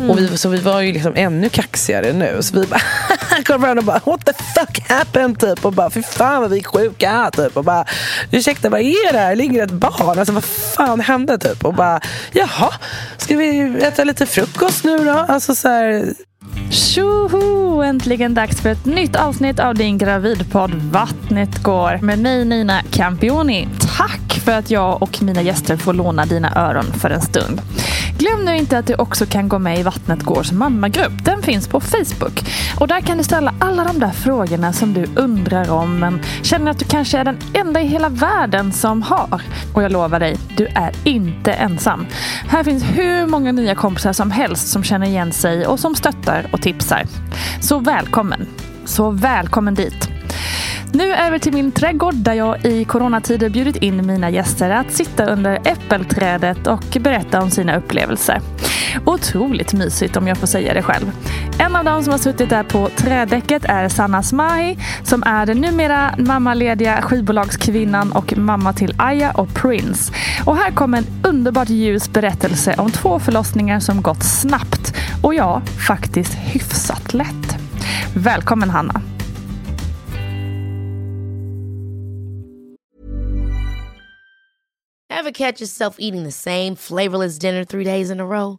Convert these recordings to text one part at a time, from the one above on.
Mm. Och vi, så vi var ju liksom ännu kaxigare nu. Så vi bara kom fram och bara what the fuck happened? Typ. Och bara fy fan vad vi är sjuka. Typ. Och bara ursäkta vad är det här? Ligger ett barn? Alltså vad fan hände? Typ. Och bara jaha, ska vi äta lite frukost nu då? Alltså så här, Tjoho! Äntligen dags för ett nytt avsnitt av din gravidpodd Vattnet går med mig Nina Campioni. Tack för att jag och mina gäster får låna dina öron för en stund. Glöm nu inte att du också kan gå med i Vattnet Gårs mammagrupp. Den finns på Facebook. Och där kan du ställa alla de där frågorna som du undrar om men känner att du kanske är den enda i hela världen som har. Och jag lovar dig, du är inte ensam. Här finns hur många nya kompisar som helst som känner igen sig och som stöttar och tipsar. Så välkommen! Så välkommen dit! Nu över till min trädgård där jag i coronatider bjudit in mina gäster att sitta under äppelträdet och berätta om sina upplevelser. Otroligt mysigt om jag får säga det själv. En av dem som har suttit där på trädäcket är Sanna Smahi som är den numera mammalediga skivbolagskvinnan och mamma till Aya och Prince. Och här kommer en underbart ljus berättelse om två förlossningar som gått snabbt och ja, faktiskt hyfsat lätt. Välkommen Hanna! Catch yourself eating the same flavorless dinner three days in a row?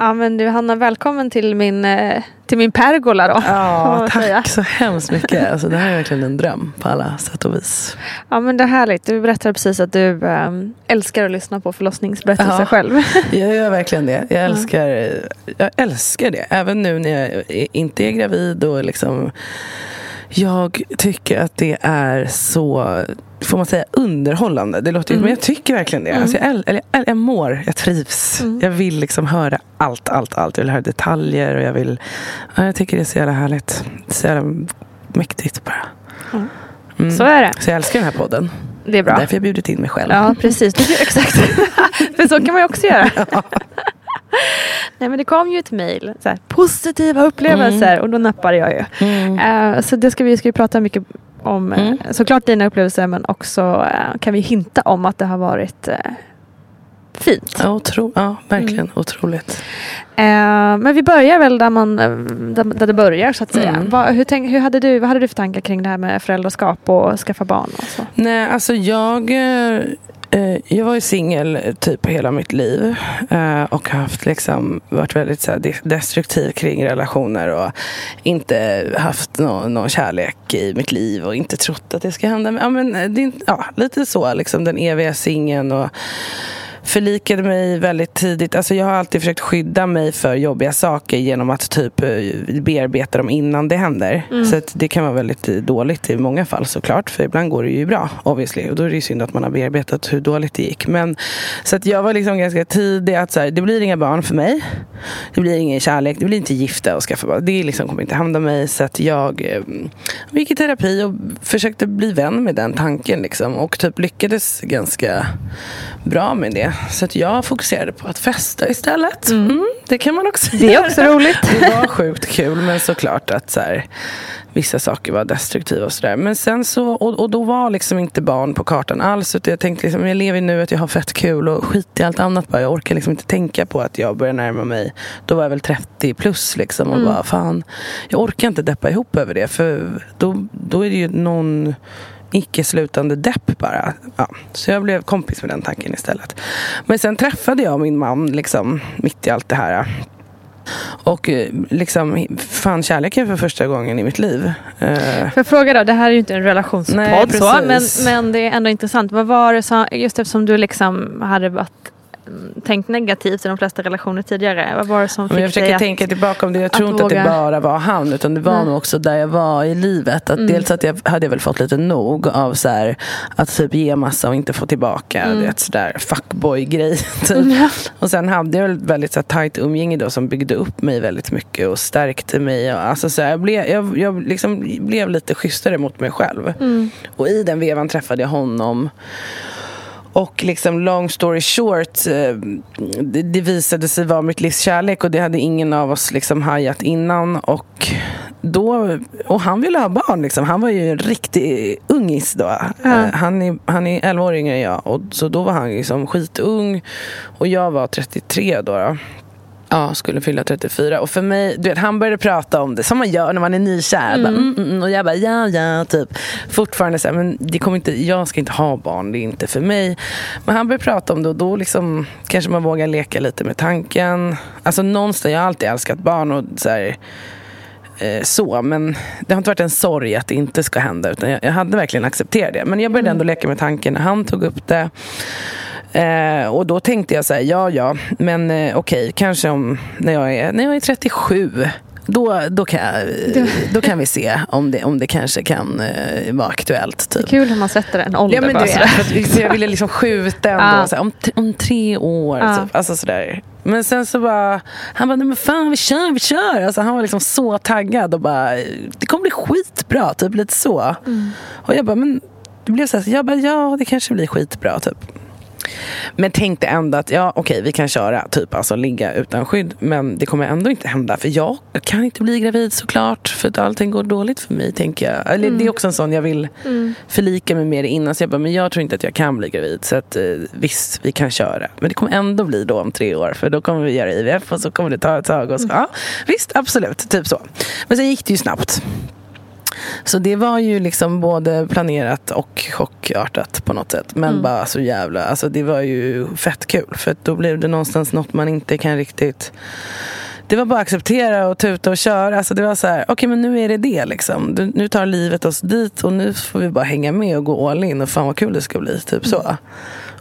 Ja men du Hanna, välkommen till min, eh, till min pergola då. Ja, tack säga. så hemskt mycket. Alltså, det här är verkligen en dröm på alla sätt och vis. Ja men det är härligt. Du berättade precis att du ähm, älskar att lyssna på förlossningsberättelser ja, själv. Jag gör verkligen det. Jag älskar, jag älskar det. Även nu när jag inte är gravid och liksom jag tycker att det är så, får man säga underhållande? Det låter mm. men jag tycker verkligen det. Mm. Alltså jag, eller, jag, jag mår, jag trivs. Mm. Jag vill liksom höra allt, allt, allt. Jag vill höra detaljer och jag vill, ja, jag tycker det är så jävla härligt. Så jävla mäktigt bara. Mm. Så är det. Så jag älskar den här podden. Det är bra. Därför har jag bjudit in mig själv. Ja, precis. Exakt. För så kan man ju också göra. Nej men det kom ju ett mejl. Positiva upplevelser mm. och då nappade jag ju. Mm. Uh, så det ska vi ska vi prata mycket om. Mm. Uh, såklart dina upplevelser men också uh, kan vi hinta om att det har varit fint. Ja, otro, ja verkligen mm. otroligt. men vi börjar väl där, man, där, där det börjar så att säga. Mm. Va, hur, tänk, hur hade du, vad hade du för tankar kring det här med föräldraskap och skaffa barn? Och så? Nej, alltså jag Eh, Eh, jag var ju singel eh, typ hela mitt liv eh, och haft liksom varit väldigt så här, destruktiv kring relationer och inte haft någon, någon kärlek i mitt liv och inte trott att det ska hända. Ja, men, ja, lite så, liksom den eviga singeln och förlikade mig väldigt tidigt. Alltså jag har alltid försökt skydda mig för jobbiga saker genom att typ eh, bearbeta dem innan det händer. Mm. Så det kan vara väldigt dåligt i många fall såklart. För ibland går det ju bra obviously. Och då är det ju synd att man har bearbetat hur dåligt det gick. Men, så att jag var liksom ganska tidig att så här, det blir inga barn för mig. Det blir ingen kärlek. Det blir inte gifta och skaffa barn. Det liksom kommer inte hända mig. Så att jag eh, gick i terapi och försökte bli vän med den tanken. Liksom. Och typ lyckades ganska bra med det. Så att jag fokuserade på att festa istället. Mm. Det kan man också Det är också roligt. Det var sjukt kul men såklart att så här, vissa saker var destruktiva och sådär. Men sen så, och, och, då var liksom inte barn på kartan alls. Utan jag tänkte liksom, jag lever nu att jag har fett kul och skit i allt annat bara. Jag orkar liksom inte tänka på att jag börjar närma mig. Då var jag väl 30 plus liksom och mm. bara fan. Jag orkar inte deppa ihop över det för då, då är det ju någon icke-slutande depp bara. Ja, så jag blev kompis med den tanken istället. Men sen träffade jag min man liksom, mitt i allt det här. Och eh, liksom fann kärleken för första gången i mitt liv. Eh, för jag fråga då, det här är ju inte en relationspodd Nej, så, men, men det är ändå intressant. Vad var det som, just eftersom du liksom hade varit tänkt negativt i de flesta relationer tidigare? Vad var det som fick jag försöker tänka tillbaka om det. Jag tror inte våga... att det bara var han. Utan det var Nej. nog också där jag var i livet. Att mm. Dels att jag hade väl fått lite nog av så här, att typ ge massa och inte få tillbaka. Mm. Det sådär fuckboy-grej. Typ. Mm. Och sen hade jag ett väldigt så här, tajt umgänge då, som byggde upp mig väldigt mycket och stärkte mig. Och, alltså, så här, jag blev, jag, jag liksom blev lite schysstare mot mig själv. Mm. Och i den vevan träffade jag honom. Och liksom long story short, eh, det, visade sig vara mitt livs kärlek och det hade ingen av oss liksom hajat innan. Och, då, och han ville ha barn. Liksom. Han var ju en riktig ungis då. Eh, han, är, han är 11 år yngre än jag. Och, så då var han liksom skitung. Och jag var 33 då. då. Ja, skulle fylla 34. Och för mig, du vet, han började prata om det som man gör när man är nykär. Mm. Bara, mm, mm, mm. och jag bara, ja, ja, typ. Fortfarande så här, men det kommer inte, jag ska inte ha barn, det är inte för mig. Men han började prata om det och då liksom, kanske man vågar leka lite med tanken. Alltså någonstans, jag har alltid älskat barn och så här, eh, så, men det har inte varit en sorg att det inte ska hända. Utan jag, jag hade verkligen accepterat det. Men jag började ändå leka med tanken när han tog upp det. Eh, och då tänkte jag så här, ja ja, men eh, okej, okay, kanske om när jag är, när jag är 37 då, då, kan, då kan vi se om det, om det kanske kan uh, vara aktuellt. Typ. Är kul hur man sätter en ålder. Ja, men bara, det, för jag ville liksom skjuta ändå, ah. såhär, om, om tre år. Ah. Typ. Alltså, sådär. Men sen så bara, han bara, nej men fan vi kör, vi kör. Alltså, han var liksom så taggad och bara, det kommer bli skitbra. Typ lite så. Mm. Och jag bara, men det blev så här, jag bara, ja det kanske blir skitbra. Typ. Men tänkte ändå att ja, okej, vi kan köra, typ alltså ligga utan skydd. Men det kommer ändå inte hända. För jag kan inte bli gravid såklart. För att allting går dåligt för mig, tänker jag. Eller, mm. Det är också en sån jag vill mm. förlika mig med innan. Så jag bara, men jag tror inte att jag kan bli gravid. Så att, eh, visst, vi kan köra. Men det kommer ändå bli då om tre år. För då kommer vi göra IVF och så kommer det ta ett tag. Och så, mm. ja, visst, absolut, typ så. Men sen gick det ju snabbt. Så det var ju liksom både planerat och chockartat på något sätt. Men mm. bara så jävla, alltså det var ju fett kul. För då blev det någonstans något man inte kan riktigt det var bara att acceptera och tuta och köra. Alltså det var så här, okej okay, men nu är det det liksom. Nu tar livet oss dit och nu får vi bara hänga med och gå all in och fan vad kul det ska bli. Typ så.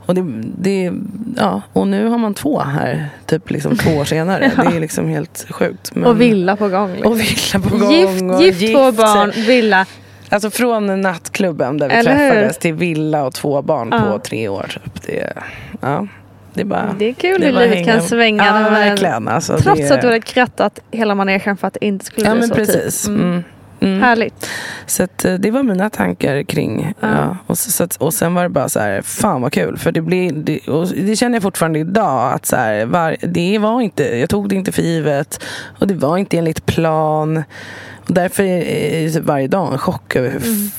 Och, det, det, ja, och nu har man två här, typ liksom två år senare. ja. Det är liksom helt sjukt. Men... Och villa på gång. Liksom. Och villa på gång. Gift, gift, gift två barn, villa. Alltså från nattklubben där vi Eller träffades hur? till villa och två barn ja. på tre år. Typ. Det, ja. Det är, bara, det är kul hur livet kan svänga. Ja, verkligen. Alltså, trots det... att du hade krattat hela manegen för att det inte skulle ja, bli så. Precis. Typ. Mm. Mm. Härligt. Så att, eh, det var mina tankar kring. Ja. ja. Och, så, och sen var det bara så här, fan vad kul. För det, blir, det, det känner jag fortfarande idag. Att så här, var, det var inte, jag tog det inte för givet. Och det var inte enligt plan. Och därför är det varje dag en chock över hur mm.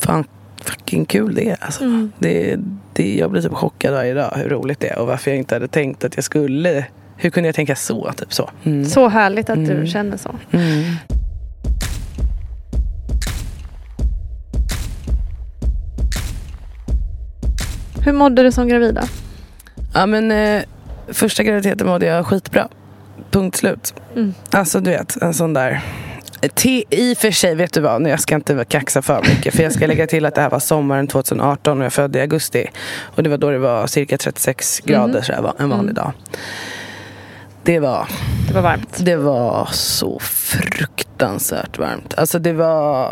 fan fucking kul det är. Alltså. Mm. Det, det, jag blir typ chockad varje dag hur roligt det är. Och varför jag inte hade tänkt att jag skulle. Hur kunde jag tänka så? Typ så. Mm. så härligt att du mm. känner så. Hur mådde du som gravid då? Ja men eh, första graviditeten mådde jag skitbra. Punkt slut. Mm. Alltså du vet, en sån där I och för sig, vet du vad, nu jag ska inte kaxa för mycket för jag ska lägga till att det här var sommaren 2018 och jag födde i augusti. Och det var då det var cirka 36 grader så här, var en vanlig dag. Det var, Det var varmt. det var så fruktansvärt varmt. Alltså det var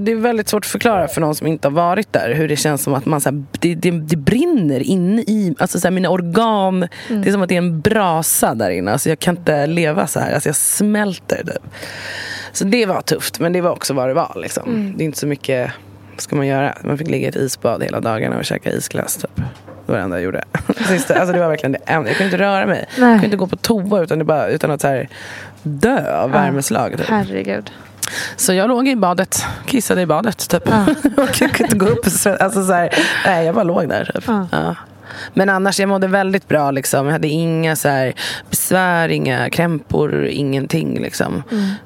Det är väldigt svårt att förklara för någon som inte har varit där hur det känns som att man så här, det, det, det brinner inne i alltså så här, mina organ. Det är som att det är en brasa där inne. Alltså jag kan inte leva så här. Alltså jag smälter typ. Så det var tufft, men det var också vad det var. Liksom. Det är inte så mycket vad ska man göra. Man fick ligga i ett isbad hela dagarna och käka isglass. Typ. Det var det enda jag gjorde. Sista, alltså det var verkligen det enda. Jag kunde inte röra mig. Jag Nej. kunde inte gå på toa utan, det bara, utan att så här, dö av värmeslag. Typ. Herregud. Så jag låg i badet, kissade i badet typ. och kunde inte gå upp. Alltså, så här, nej, jag bara låg där. Typ. Ja. Men annars, jag mådde väldigt bra. Liksom. Jag hade inga så här, besvär, inga krämpor, ingenting. Liksom.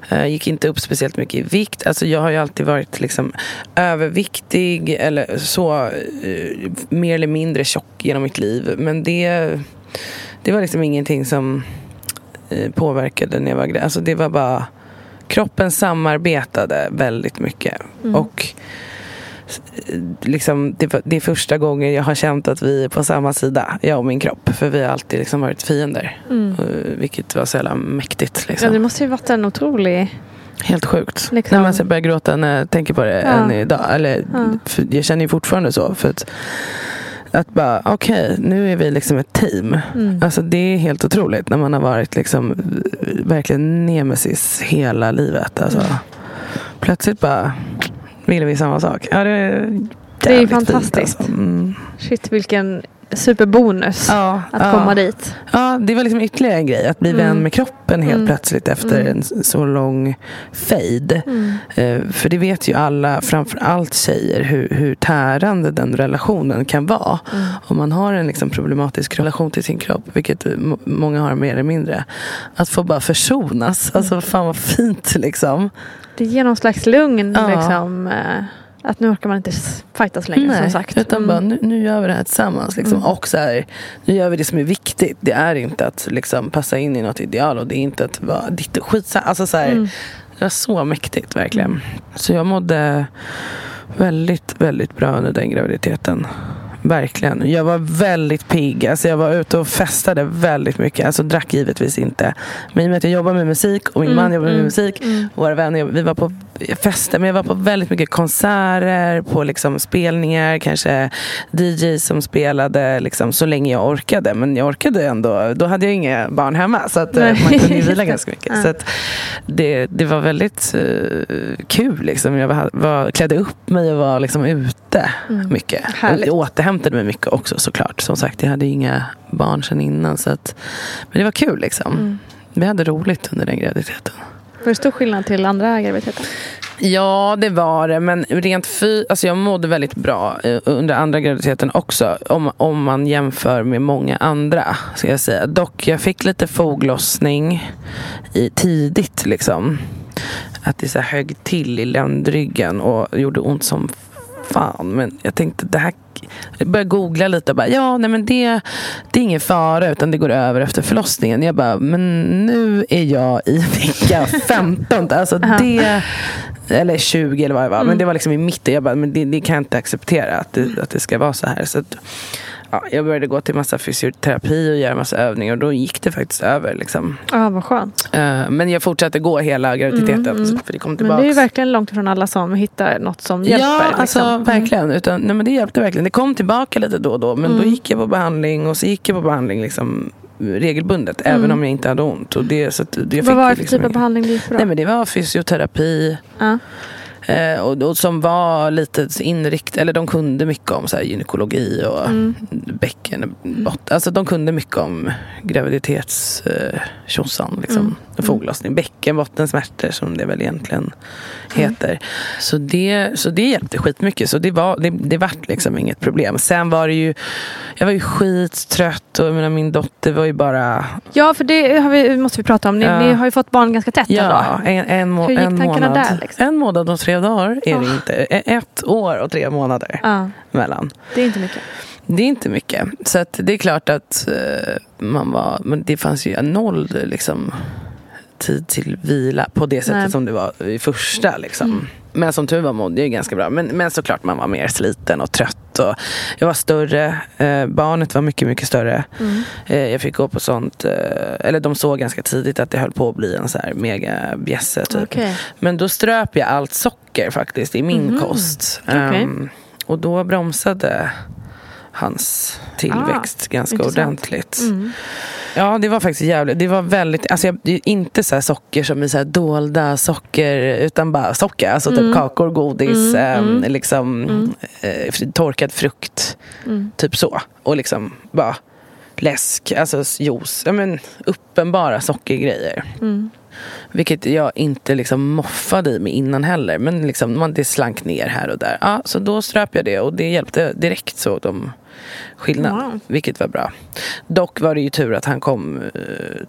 Jag gick inte upp speciellt mycket i vikt. Alltså, jag har ju alltid varit liksom, överviktig eller så, eh, mer eller mindre tjock genom mitt liv. Men det, det var liksom ingenting som eh, påverkade när jag var gravid. Alltså, det var bara kroppen samarbetade väldigt mycket. Och eh, liksom, det, det är första gången jag har känt att vi är på samma sida, jag och min kropp. För vi har alltid liksom varit fiender. Eh, Vilket var så jävla mäktigt. Ja, Liksom. det måste ju varit en otrolig... Helt sjukt. Liksom- När man så börjar gråta när jag tänker på det Ja. än idag. Eller, Ja. jag känner ju fortfarande så. För att, att bara, okej, nu är vi liksom ett team. Mm. Alltså det är helt otroligt när man har varit liksom verkligen nemesis hela livet. Alltså, Mm. Plötsligt bara ville vi samma sak. Ja, det, är Det är fint, fantastiskt. alltså. Mm. Shit vilken superbonus Ja, att ja. komma dit. Ja, det var liksom ytterligare en grej. Att bli Mm. vän med kroppen helt Mm. plötsligt efter Mm. en så lång fade. Mm. Eh, för det vet ju alla, framför allt tjejer, hur, hur tärande den relationen kan vara. Mm. Om man har en liksom problematisk relation till sin kropp, vilket många har mer eller mindre. Att få bara försonas. Mm. Alltså fan vad fint liksom. Det ger någon slags lugn. Ja. Liksom, eh, att nu orkar man inte fightas längre som sagt. utan Mm. bara nu, nu gör vi det här tillsammans. Liksom. Mm. Och så här, nu gör vi det som är viktigt. Det är inte att liksom, passa in i något ideal och det är inte att vara ditt och skit. Alltså, så här, Mm. Det var så mäktigt verkligen. Så jag mådde väldigt, väldigt bra under den graviditeten. Verkligen. Jag var väldigt pigg. Alltså jag var ute och festade väldigt mycket. Alltså drack givetvis inte. Men i och med att jag jobbar med musik och min Mm, man jobbar med mm, musik. mm. Våra vänner, vi var på fester. Men jag var på väldigt mycket konserter, på liksom spelningar. Kanske DJ som spelade liksom, så länge jag orkade. Men jag orkade ändå. Då hade jag inga barn hemma. Så att, eh, Nej. man kunde vila ganska mycket. Ja. Så att, det, det var väldigt eh, kul. Liksom. Jag var, var, klädde upp mig och var liksom ute mycket. Mm. Härligt. Jag återhämtade mig mycket också såklart. Som sagt, jag hade inga barn sedan innan. Så att, men det var kul liksom. Mm. Vi hade roligt under den graviditeten. Var det stor skillnad till andra graviditeter? Ja, det var det. Men rent fy, alltså jag mådde väldigt bra eh, under andra graviditeten också. Om, om man jämför med många andra. Ska jag säga. Dock, jag fick lite foglossning i, tidigt. Liksom. Att det så högg till i ländryggen och gjorde ont som fan. Men jag tänkte det här jag började googla lite och bara, ja nej men det, det är ingen fara utan det går över efter förlossningen. Jag bara, men nu är jag i vecka 15. Alltså det, eller 20 eller vad det var. Men det var liksom i mitten. Jag bara, men det, det kan jag inte acceptera att det, att det ska vara så här. Så att, ja, jag började gå till massa fysioterapi och göra massa övningar och då gick det faktiskt över. Liksom. Ja, vad skönt. Eh, men jag fortsatte gå hela graviditeten. så- För det kom Men tillbaks. det är verkligen långt ifrån alla som hittar något som hjälper. Ja, liksom. alltså Mm. verkligen. Utan, nej, men det hjälpte verkligen. Det kom tillbaka lite då och då. Men då Mm. gick jag på behandling och så gick jag på behandling liksom, regelbundet. Även om jag inte hade ont. Och det, så Mm. Vad var det för liksom typ av behandling du gick på då? Nej, men det var fysioterapi. ja. Eh, och, och som var lite inrikt, eller de kunde mycket om så här, gynekologi och Mm. bäcken, bot, alltså de kunde mycket om graviditets eh, liksom. Mm. Foglossning, bäckenbottensmärtor som det väl egentligen heter. Så, det, så det hjälpte skitmycket. Så det, var, det, det vart liksom inget problem. Sen var det ju, jag var ju skittrött och menar, min dotter var ju bara ja, för det vi, måste vi prata om. Ni, Ja. ni har ju fått barn ganska tätt Ja, ändå. en, en, må- Hur gick en tankarna månad. där, liksom? En månad och tre dagar är det inte. Ett år och tre månader Ja, mellan. det är inte mycket. Det är inte mycket. Så det är klart att eh, man var, men det fanns ju noll liksom, tid till vila på det sättet Nej. som det var i första. Liksom. Men som tur var mådde jag ganska bra. Men, men såklart man var mer sliten och trött. Och jag var större. Eh, barnet var mycket, mycket större. Eh, jag fick gå på sånt. Eh, eller de såg ganska tidigt att det höll på att bli en så här mega bjässe. Typ. Okej. Men då ströp jag allt socker faktiskt i min kost. Okej. Ehm, och då bromsade hans tillväxt ganska intressant. ordentligt. Ja, det var faktiskt jävligt. Det var väldigt, alltså jag, inte så socker som är så dolda socker, utan bara socker. Alltså typ kakor, godis, ehm, liksom eh, torkad frukt. Typ så. Och liksom bara läsk, alltså juice. Ja, men uppenbara sockergrejer. Vilket jag inte liksom moffade i mig innan heller. Men liksom, man, det slank ner här och där. Ja, så då ströp jag det och det hjälpte direkt såg de skillnad. Wow. Vilket var bra. Dock var det ju tur att han kom eh,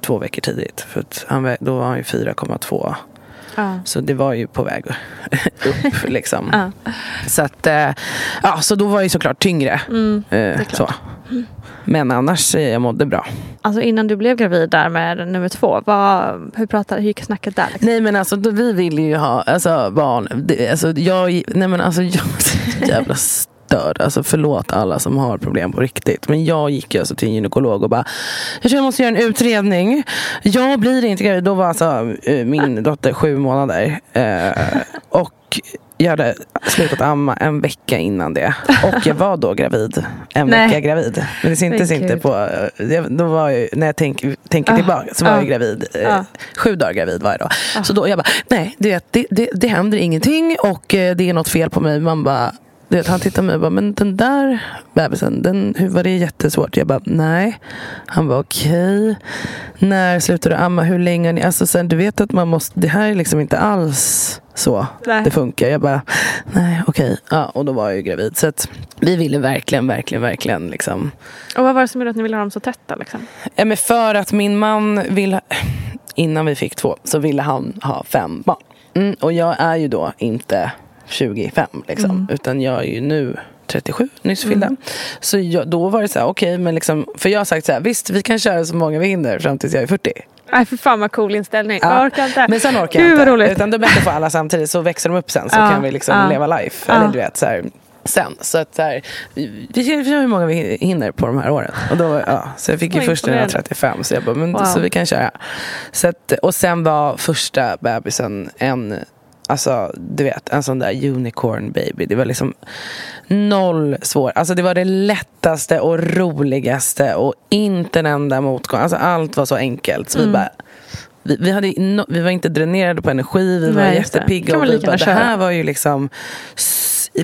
två veckor tidigt. För han, då var han ju 4,2. Ja. Så det var ju på väg upp liksom. Ja. Så att, eh, ja så då var jag ju såklart tyngre. Mm, eh, så. Men annars, eh, jag mådde bra. Alltså innan du blev gravid där med nummer två, vad, hur, pratade, hur gick snacket där? Liksom? Nej men alltså då, vi ville ju ha alltså, barn. Det, alltså, jag, nej men alltså jag jävla störd. Alltså förlåt alla som har problem på riktigt. Men jag gick ju alltså till en gynekolog och bara Jag tror jag måste göra en utredning. Jag blir inte gravid. Då var alltså eh, min dotter sju månader. Eh, och jag hade slutat amma en vecka innan det. Och jag var då gravid. En Nej. vecka gravid. Men det syntes inte på... eh, Då var jag, när jag tänk, tänker Ah, tillbaka så var ah, jag gravid. eh, ah. Sju dagar gravid var jag då. Så då jag bara, nej du vet, det, det, det händer ingenting och eh, det är något fel på mig. Man bara, vet, han tittar på mig och bara, men den där bebisen, den, hur var det jättesvårt? Jag bara, nej. Han var okej. När slutade du amma? Hur länge? ni-" Alltså sen, du vet att man måste, det här är liksom inte alls så Nej. det funkar. Jag bara, nej okej. Ja, och då var jag ju gravid. Så att vi ville verkligen, verkligen, verkligen liksom Och vad var det som gjorde att ni ville ha dem så tätta? Liksom? Ja, men för att min man vill, innan vi fick två, så ville han ha fem barn. Mm, och jag är ju då inte 25 liksom, utan jag är ju nu 37, nyss fyllda. Så jag, då var det så här, okej, men liksom, för jag har sagt så här, visst vi kan köra så många vi hinner fram tills jag är 40. Nej för fan vad cool inställning. Ja, Jag orkar inte. Men sen orkar jag Gud inte. roligt. Utan då är det bättre för alla samtidigt så växer de upp sen så Ja, kan vi liksom ja. leva life. Eller du vet så här, sen. Så att så här, vi, ser hur många vi hinner på de här åren. Och då, ja, så jag fick ju först när jag var imponerande. 35 så jag bara, men, Wow. så vi kan köra. Så att, och sen var första bebisen en Alltså du vet, en sån där unicorn baby. Det var liksom noll svår. Alltså det var det lättaste och roligaste och inte en enda motgång. Alltså allt var så enkelt. Så vi bara vi, vi, hade, no, vi var inte dränerade på energi, vi var Nej, det. jättepigga. Och vi bara, det här var ju liksom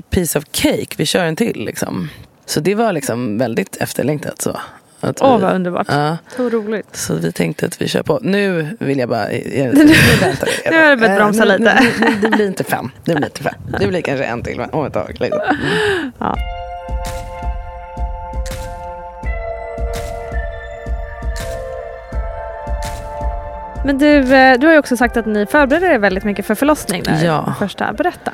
piece of cake, vi kör en till. Liksom. Så det var liksom väldigt efterlängtat. Så, att Åh vi, vad underbart. Ja, Så roligt. så vi tänkte att vi kör på. Nu vill jag bara... Jag, nu väntar vi. Nu har det börjat bromsa Eh, nu- lite. nu- nu- Det blir inte fem. Det blir inte fem. Det blir kanske en till om ett tag. Liksom. Mm. Men du, eh, du har ju också sagt att ni förbereder er väldigt mycket för förlossning. Där. Ja. Första. Berätta.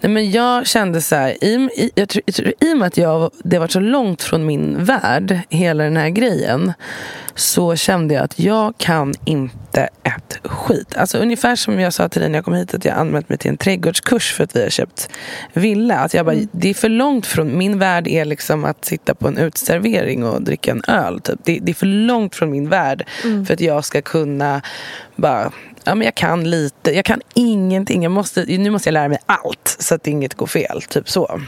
Nej, men jag kände så här, i, i, jag tror, jag tror, i och med att jag, det varit så långt från min värld, hela den här grejen, så kände jag att jag kan inte ett skit. Alltså ungefär som jag sa till dig när jag kom hit, att jag anmält mig till en trädgårdskurs för att vi har köpt villa. Att jag bara, Det är för långt från, min värld är liksom att sitta på en utservering och dricka en öl. Typ. Det, det är för långt från min värld för att jag ska kunna bara Ja, men jag kan lite, jag kan ingenting. Jag måste, nu måste jag lära mig allt så att inget går fel. Typ så.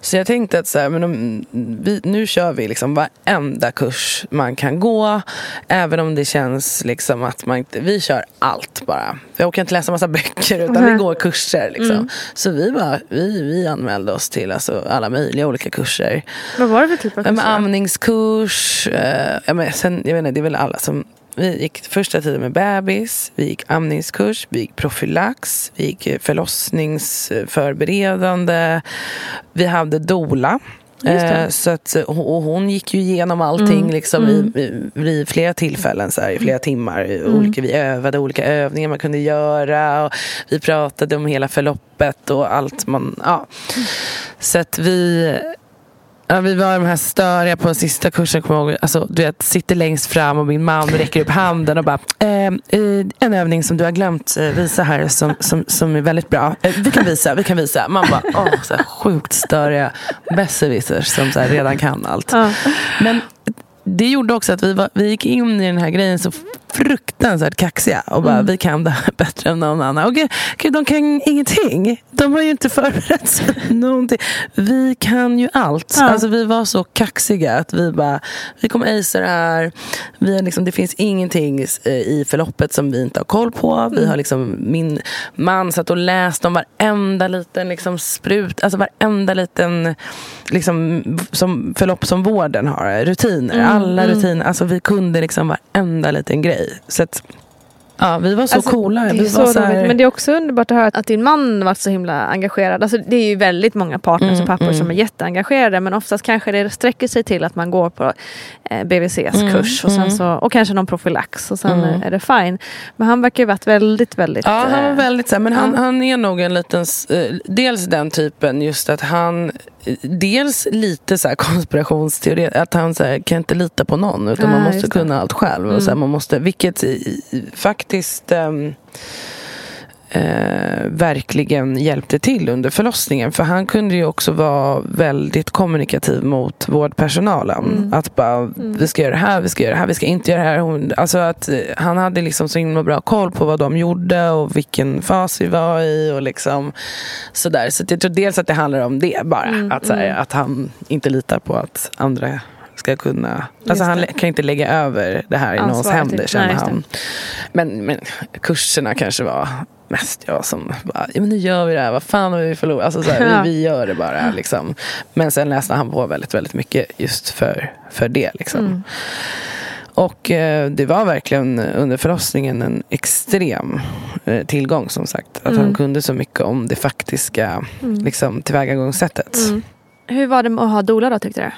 Så jag tänkte att så här, men om, vi, nu kör vi liksom varenda kurs man kan gå. Även om det känns liksom att man inte, vi kör allt bara. Jag orkar inte läsa massa böcker utan vi Nej. går kurser. Liksom. Så vi, bara, vi, vi anmälde oss till alltså, alla möjliga olika kurser. Vad var det för typ av kurser? amningskurs. Eh, ja, men sen, jag vet inte, det är väl alla som... Vi gick första tiden med bebis, vi gick amningskurs, vi gick profylax, vi gick eh, förlossningsförberedande. Vi hade dola. Eh, så att, och och hon gick ju igenom allting liksom, I, i, i flera tillfällen, så här, i flera timmar. Olika, vi övade olika övningar man kunde göra. Och vi pratade om hela förloppet och allt man... Ja. Så att vi Ja, vi var de här störiga på den sista kursen, kommer jag ihåg. Alltså, du vet, sitter längst fram och min man räcker upp handen och bara eh, eh, En övning som du har glömt eh, visa här som, som, som är väldigt bra. Eh, vi kan visa, vi kan visa. Man bara, åh, så här, sjukt störiga besserwissers som så här, redan kan allt. Ja. Men det gjorde också att vi, var, vi gick in i den här grejen så fruktansvärt kaxiga och bara, vi kan det här bättre än någon annan. Och gud, gud, de kan ingenting. De har ju inte förberett sig någonting. Vi kan ju allt. Ja. Alltså, vi var så kaxiga att vi bara, vi kommer acea det här. Vi har liksom, det finns ingenting eh, i förloppet som vi inte har koll på. Vi har liksom, min man satt och läste om varenda liten liksom, sprut, alltså varenda liten liksom, som förlopp som vården har. Rutiner, alla rutiner. Alltså, vi kunde liksom varenda liten grej. Så att, ja, vi var så Alltså, coola. Det Vi så så här. Men det är också underbart att höra att din man varit så himla engagerad. Alltså, det är ju väldigt många partners Mm, och pappor mm. som är jätteengagerade. Men oftast kanske det sträcker sig till att man går på eh, BVCs Mm, kurs och, sen mm. så, och kanske någon profylax och sen Mm. är det fine. Men han verkar ju varit väldigt, väldigt... Ja, han var eh, väldigt så här, men han, ja. han är nog en liten, eh, dels den typen just att han, dels lite så här konspirationsteori, att han så här, kan inte lita på någon utan Ja, man måste det. kunna allt själv. Och så här, man måste, vilket faktiskt ehm, eh, verkligen hjälpte till under förlossningen. För han kunde ju också vara väldigt kommunikativ mot vårdpersonalen. Att bara, vi ska göra det här, vi ska göra det här, vi ska inte göra det här. Hon, alltså att eh, han hade liksom så himla bra koll på vad de gjorde och vilken fas vi var i och liksom sådär. Så att jag tror dels att det handlar om det bara. att, så här, att han inte litar på att andra ska kunna... Alltså han det. kan inte lägga över det här i någons händer känner han. Men, men kurserna kanske var mest jag som bara, ja, men nu gör vi det här, vad fan har vi förlorat? Alltså, så här, vi, vi gör det bara. Liksom. Men sen läste han på väldigt, väldigt mycket just för, för det. Liksom. Mm. Och eh, det var verkligen under förlossningen en extrem eh, tillgång som sagt. Att han kunde så mycket om det faktiska liksom, tillvägagångssättet. Mm. Hur var det att ha doula då tyckte du?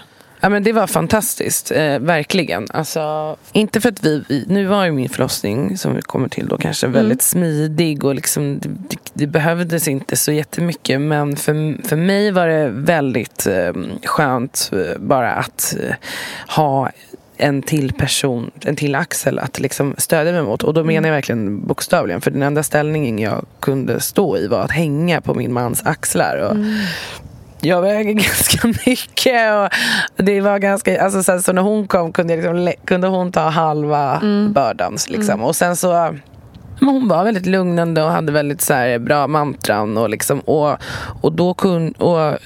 Ja, men det var fantastiskt, eh, verkligen. Alltså, inte för att vi, vi, nu var ju min förlossning, som vi kommer till då, kanske väldigt smidig och liksom, det, det, behövdes inte så jättemycket. Men för, för mig var det väldigt eh, skönt bara att eh, ha en till person, en till axel att liksom stödja mig mot. Och då menar jag verkligen bokstavligen. För den enda ställningen jag kunde stå i var att hänga på min mans axlar. Och jag väger ganska mycket. Och det var ganska, alltså sen, så när hon kom kunde, liksom, kunde hon ta halva bördan. Liksom. Och sen så hon var väldigt lugnande och hade väldigt så här, bra mantran. Och, liksom, och, och då kunde... Och,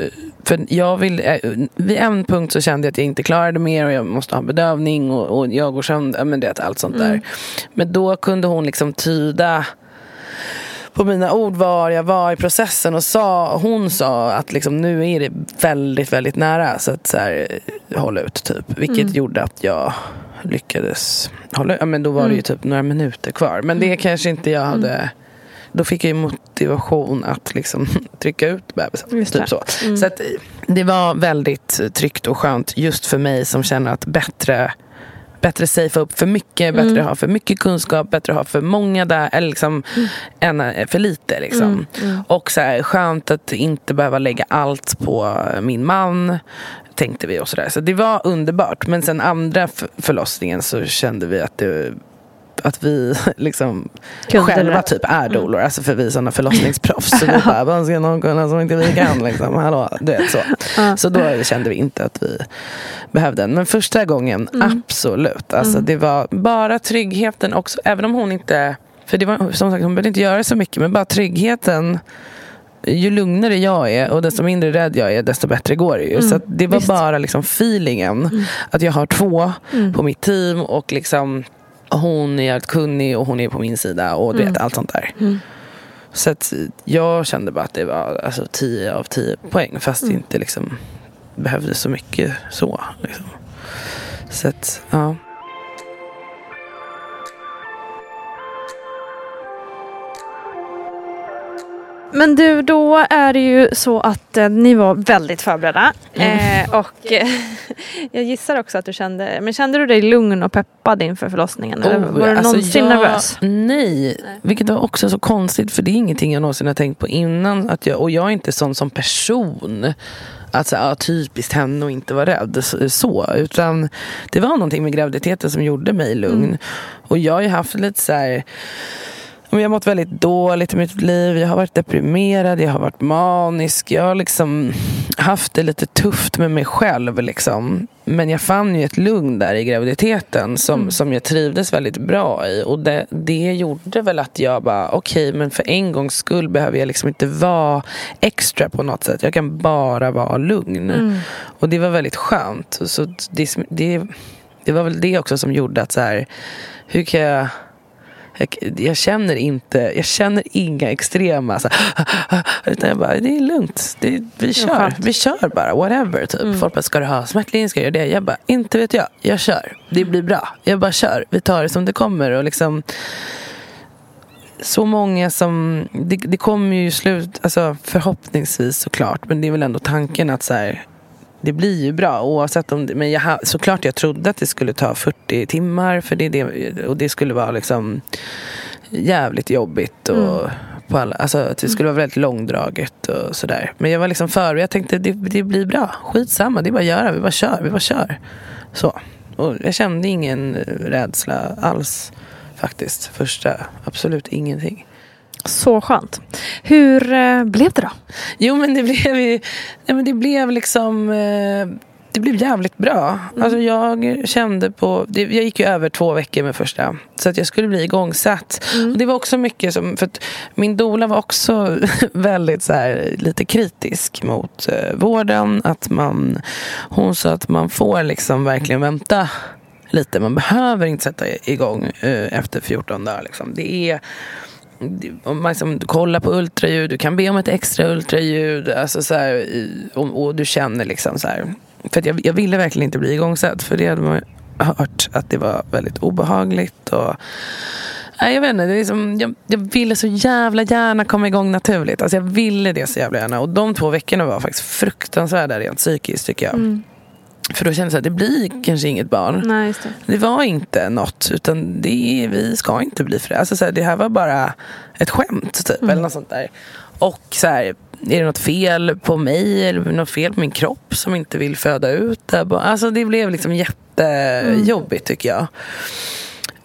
för jag vill, eh, vid en punkt så kände jag att jag inte klarade mer och jag måste ha bedövning och, och jag går sönder. Men det, allt sånt där. Men då kunde hon liksom tyda på mina ord var jag var i processen och sa, hon sa att liksom, nu är det väldigt, väldigt nära. Så att så här, håll ut typ. Vilket gjorde att jag lyckades hålla. Ja, men då var det ju typ några minuter kvar. Men det kanske inte jag hade... Då fick jag ju motivation att liksom trycka ut bebisen. Typ så. så att, det var väldigt tryggt och skönt just för mig som känner att bättre Bättre safea upp för mycket, bättre ha för mycket kunskap, bättre ha för många där, eller liksom än eh, för lite. Liksom. Och så här, skönt att inte behöva lägga allt på min man, tänkte vi. och Så, där. så det var underbart. Men sen andra förlossningen så kände vi att det att vi liksom Kunde själva typ är doulor. Alltså för vi är sådana förlossningsproffs. Så vi bara, vad ska någon kunna som inte vi kan? Liksom. Hallå, du vet, så. så då kände vi inte att vi behövde den. Men första gången, absolut. Alltså, Det var bara tryggheten också. Även om hon inte... För det var, som sagt, hon behövde inte göra så mycket. Men bara tryggheten. Ju lugnare jag är och desto mindre rädd jag är, desto bättre går det ju. så att det var bara liksom feelingen. Att jag har två på mitt team och liksom hon är jävligt kunnig och hon är på min sida och du vet, allt sånt där. Så att jag kände bara att det var alltså, 10 av 10 poäng fast det inte liksom behövdes så mycket så. Liksom. Så att, ja. Men du, då är det ju så att eh, ni var väldigt förberedda. Eh, och eh, jag gissar också att du kände, men kände du dig lugn och peppad inför förlossningen? Eller Oh, var du alltså någonsin jag- nervös? Nej, vilket var också så konstigt för det är ingenting jag någonsin har tänkt på innan. Att jag, och jag är inte sån som person. Att så, ja, typiskt henne och inte vara rädd. Så, utan det var någonting med graviditeten som gjorde mig lugn. Och jag har ju haft lite så här jag har mått väldigt dåligt i mitt liv. Jag har varit deprimerad, jag har varit manisk. Jag har liksom haft det lite tufft med mig själv. Liksom. Men jag fann ju ett lugn där i graviditeten som, som jag trivdes väldigt bra i. Och det, det gjorde väl att jag bara, okej, men för en gångs skull behöver jag liksom inte vara extra på något sätt. Jag kan bara vara lugn. Och det var väldigt skönt. Så det, det, det var väl det också som gjorde att så här, hur kan jag jag, jag känner inte, jag känner inga extrema så här, utan jag bara, det är lugnt. Det, vi kör, vi kör bara, whatever. Typ. Folk bara, ska du ha smärtlindring? Ska jag göra det? Jag bara, inte vet jag. Jag kör. Det blir bra. Jag bara kör. Vi tar det som det kommer. Och liksom, så många som, det, det kommer ju slut, alltså förhoppningsvis såklart, men det är väl ändå tanken att så här, det blir ju bra oavsett om men jag, såklart jag trodde att det skulle ta 40 timmar för det, det, och det skulle vara liksom jävligt jobbigt och på alla, alltså att det skulle vara väldigt långdraget och sådär. Men jag var liksom före, jag tänkte det, det blir bra, skitsamma, det är bara att göra, vi bara kör, vi bara kör. Så. Och jag kände ingen rädsla alls faktiskt, första, absolut ingenting. Så skönt. Hur eh, blev det då? Jo men det blev ju, nej, men det blev liksom eh, det blev jävligt bra. Alltså jag kände på, det, jag gick ju över två veckor med första. Så att jag skulle bli igångsatt. Och det var också mycket som, för min doula var också väldigt så här, lite kritisk mot eh, vården. Att man, hon sa att man får liksom verkligen vänta lite. Man behöver inte sätta igång eh, efter 14 dagar. Liksom. Det är om man liksom kollar på ultraljud, du kan be om ett extra ultraljud alltså så här, och, och du känner liksom så här. För att jag, jag ville verkligen inte bli igångsatt för det hade man ju hört att det var väldigt obehagligt. Och, nej, jag vet inte, det är liksom, jag, jag ville så jävla gärna komma igång naturligt. Alltså jag ville det så jävla gärna. Och de två veckorna var faktiskt fruktansvärda rent psykiskt tycker jag. Mm. För då kändes det att det blir kanske inget barn. Nej, det. Det var inte något, utan det vi ska inte bli föräldrar. Alltså, så här, det här var bara ett skämt, typ, eller något sånt där. Och så här, är det något fel på mig eller något fel på min kropp som inte vill föda ut det? Bara- Alltså det blev liksom jättejobbigt tycker jag.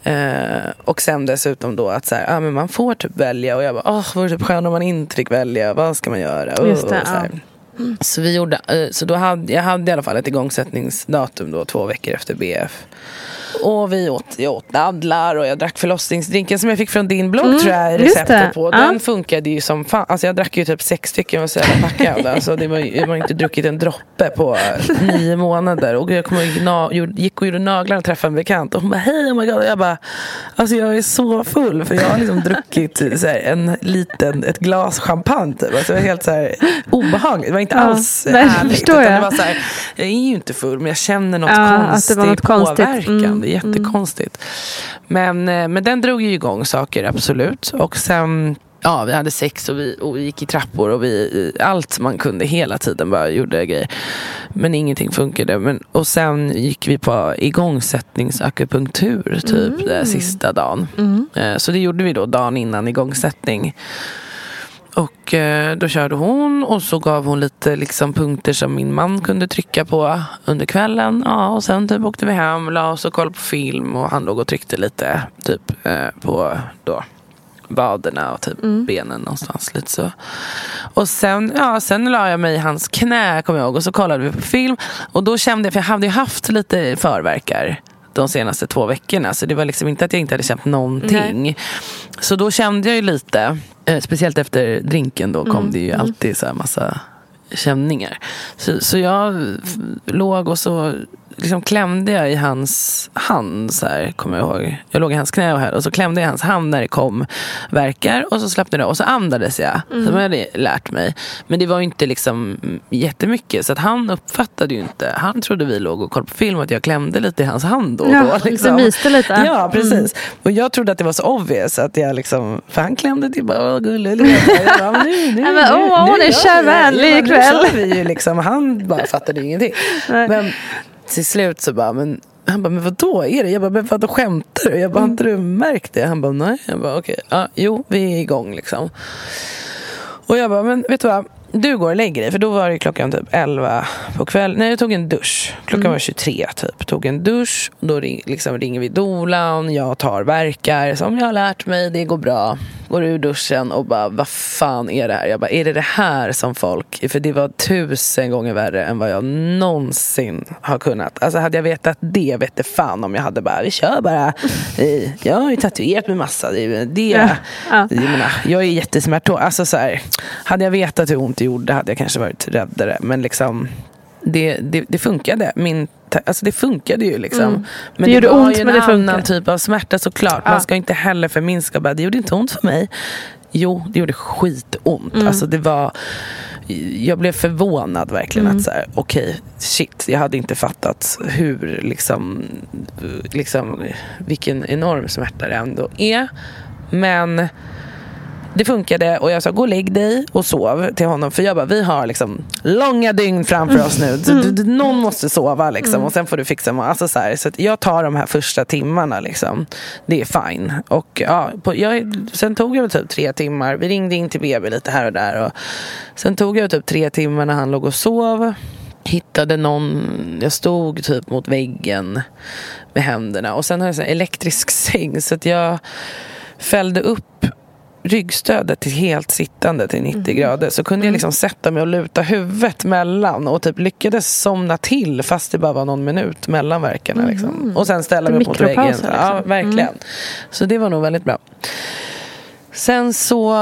Eh, och sen dessutom då att så här, ah, men man får typ välja och jag bara, åh, vore typ skönt om man inte fick välja, vad ska man göra? Just det, Och så, här så vi gjorde, eh, så då hade jag hade i alla fall ett igångsättningsdatum då två veckor efter BF. Och vi åt, jag åt dadlar och jag drack förlossningsdrinken som jag fick från din blogg tror jag Mm, just det. receptet på. Ja. Den funkade ju som fan. Alltså jag drack ju typ sex stycken och så jävla packad. Alltså det var, jag har inte druckit en droppe på nio månader. Och jag na- gjorde- gick och gjorde naglar och träffade en bekant. Och hon bara hej oh my god. Och jag bara alltså jag är så full. För jag har liksom druckit så här, en liten, ett glas champagne typ. Alltså det var helt så här obehagligt. Det var inte Ja, alls nej, förstår Utan jag. det var så här, jag är ju inte full men jag känner något Ja, att det konstigt var något konstigt. påverkan. Mm, Det är jättekonstigt. Men, eh, men den drog ju igång saker, absolut. Och sen, ja, vi hade sex och vi, och vi gick i trappor och vi, allt man kunde hela tiden bara gjorde grejer. Men ingenting funkade. Men, och sen gick vi på igångsättningsakupunktur typ den sista dagen. Eh, Så det gjorde vi då dagen innan igångsättning. Och eh, då körde hon och så gav hon lite liksom, punkter som min man kunde trycka på under kvällen. Ja, och sen typ åkte vi hem, la oss och kollade på film och han låg och tryckte lite typ eh, på då vaderna och typ benen någonstans. Lite så. Och sen, ja, sen la jag mig i hans knä kommer jag ihåg och så kollade vi på film. Och då kände jag, för jag hade ju haft lite förverkar de senaste två veckorna. Så det var liksom inte att jag inte hade känt någonting. Så då kände jag ju lite, eh, speciellt efter drinken då kom det ju alltid så här massa känningar. Så, så jag låg och så liksom klämde jag i hans hand, så här, kommer jag ihåg. Jag låg i hans knä och, här, och så klämde jag i hans hand när det kom verkar och så släppte det och så andades jag. Mm. Som jag hade lärt mig. Men det var ju inte liksom jättemycket så att han uppfattade ju inte. Han trodde vi låg och kollade på film och att jag klämde lite i hans hand då och Ja, då. Liksom. du myste lite. Ja, precis. Och jag trodde att det var så obvious att jag liksom, för han klämde till bara, åh gullig. Jag bara, men nu, nu, Ja, men, åh, hon är Ja, men ikväll. Ju liksom. Han bara fattade ingenting. Nej. Men till slut så bara, men han bara, men vadå är det? Jag bara, men vadå skämtar du? Jag bara, har inte du märkt det? Han bara, nej. Jag bara, okej, ja, jo, vi är igång liksom. Och jag bara, men vet du vad? Du går och lägger dig, för då var det klockan typ 11 på kvällen. Nej, jag tog en dusch. Klockan var 23 typ. Tog en dusch, då ring, liksom ringer vi dolan, jag tar verkar som jag har lärt mig, det går bra. Går ur duschen och bara, vad fan är det här? Jag bara, är det det här som folk... För det var tusen gånger värre än vad jag någonsin har kunnat. Alltså hade jag vetat det, vet det fan om jag hade bara, vi kör bara. Jag har ju tatuerat mig massa. Det, det, Ja, ja. jag, menar, jag är jättesmärtårig. Alltså så här, hade jag vetat hur ont det gjorde hade jag kanske varit räddare. Men liksom, det, det, det funkade. Min, alltså det funkade ju liksom. Men Mm. Det gjorde var ont, ju en men det annan typ av smärta såklart. Ja. Man ska inte heller förminska. Bara, det gjorde inte ont för mig. Jo, det gjorde skitont. Mm. Alltså det var... Jag blev förvånad verkligen. Mm. att så här, Okej, shit. Jag hade inte fattat hur liksom, liksom... Vilken enorm smärta det ändå är. Men det funkade och jag sa gå och lägg dig och sov till honom. För jag bara, vi har liksom långa dygn framför oss nu. Så du, du, någon måste sova liksom och sen får du fixa mat. Alltså så här, så att jag tar de här första timmarna liksom. Det är fine. Och ja, på, jag, sen tog jag väl typ tre timmar. Vi ringde in till BB lite här och där. Och sen tog jag typ tre timmar när han låg och sov. Hittade någon, jag stod typ mot väggen med händerna. Och sen har jag en elektrisk säng så att jag fällde upp ryggstödet till helt sittande till 90 grader så kunde jag liksom sätta mig och luta huvudet mellan och typ lyckades somna till fast det bara var någon minut mellan verkarna. Liksom. Och sen ställa mig mot väggen. mikropauser, Ja, liksom. verkligen. Så det var nog väldigt bra. Sen så,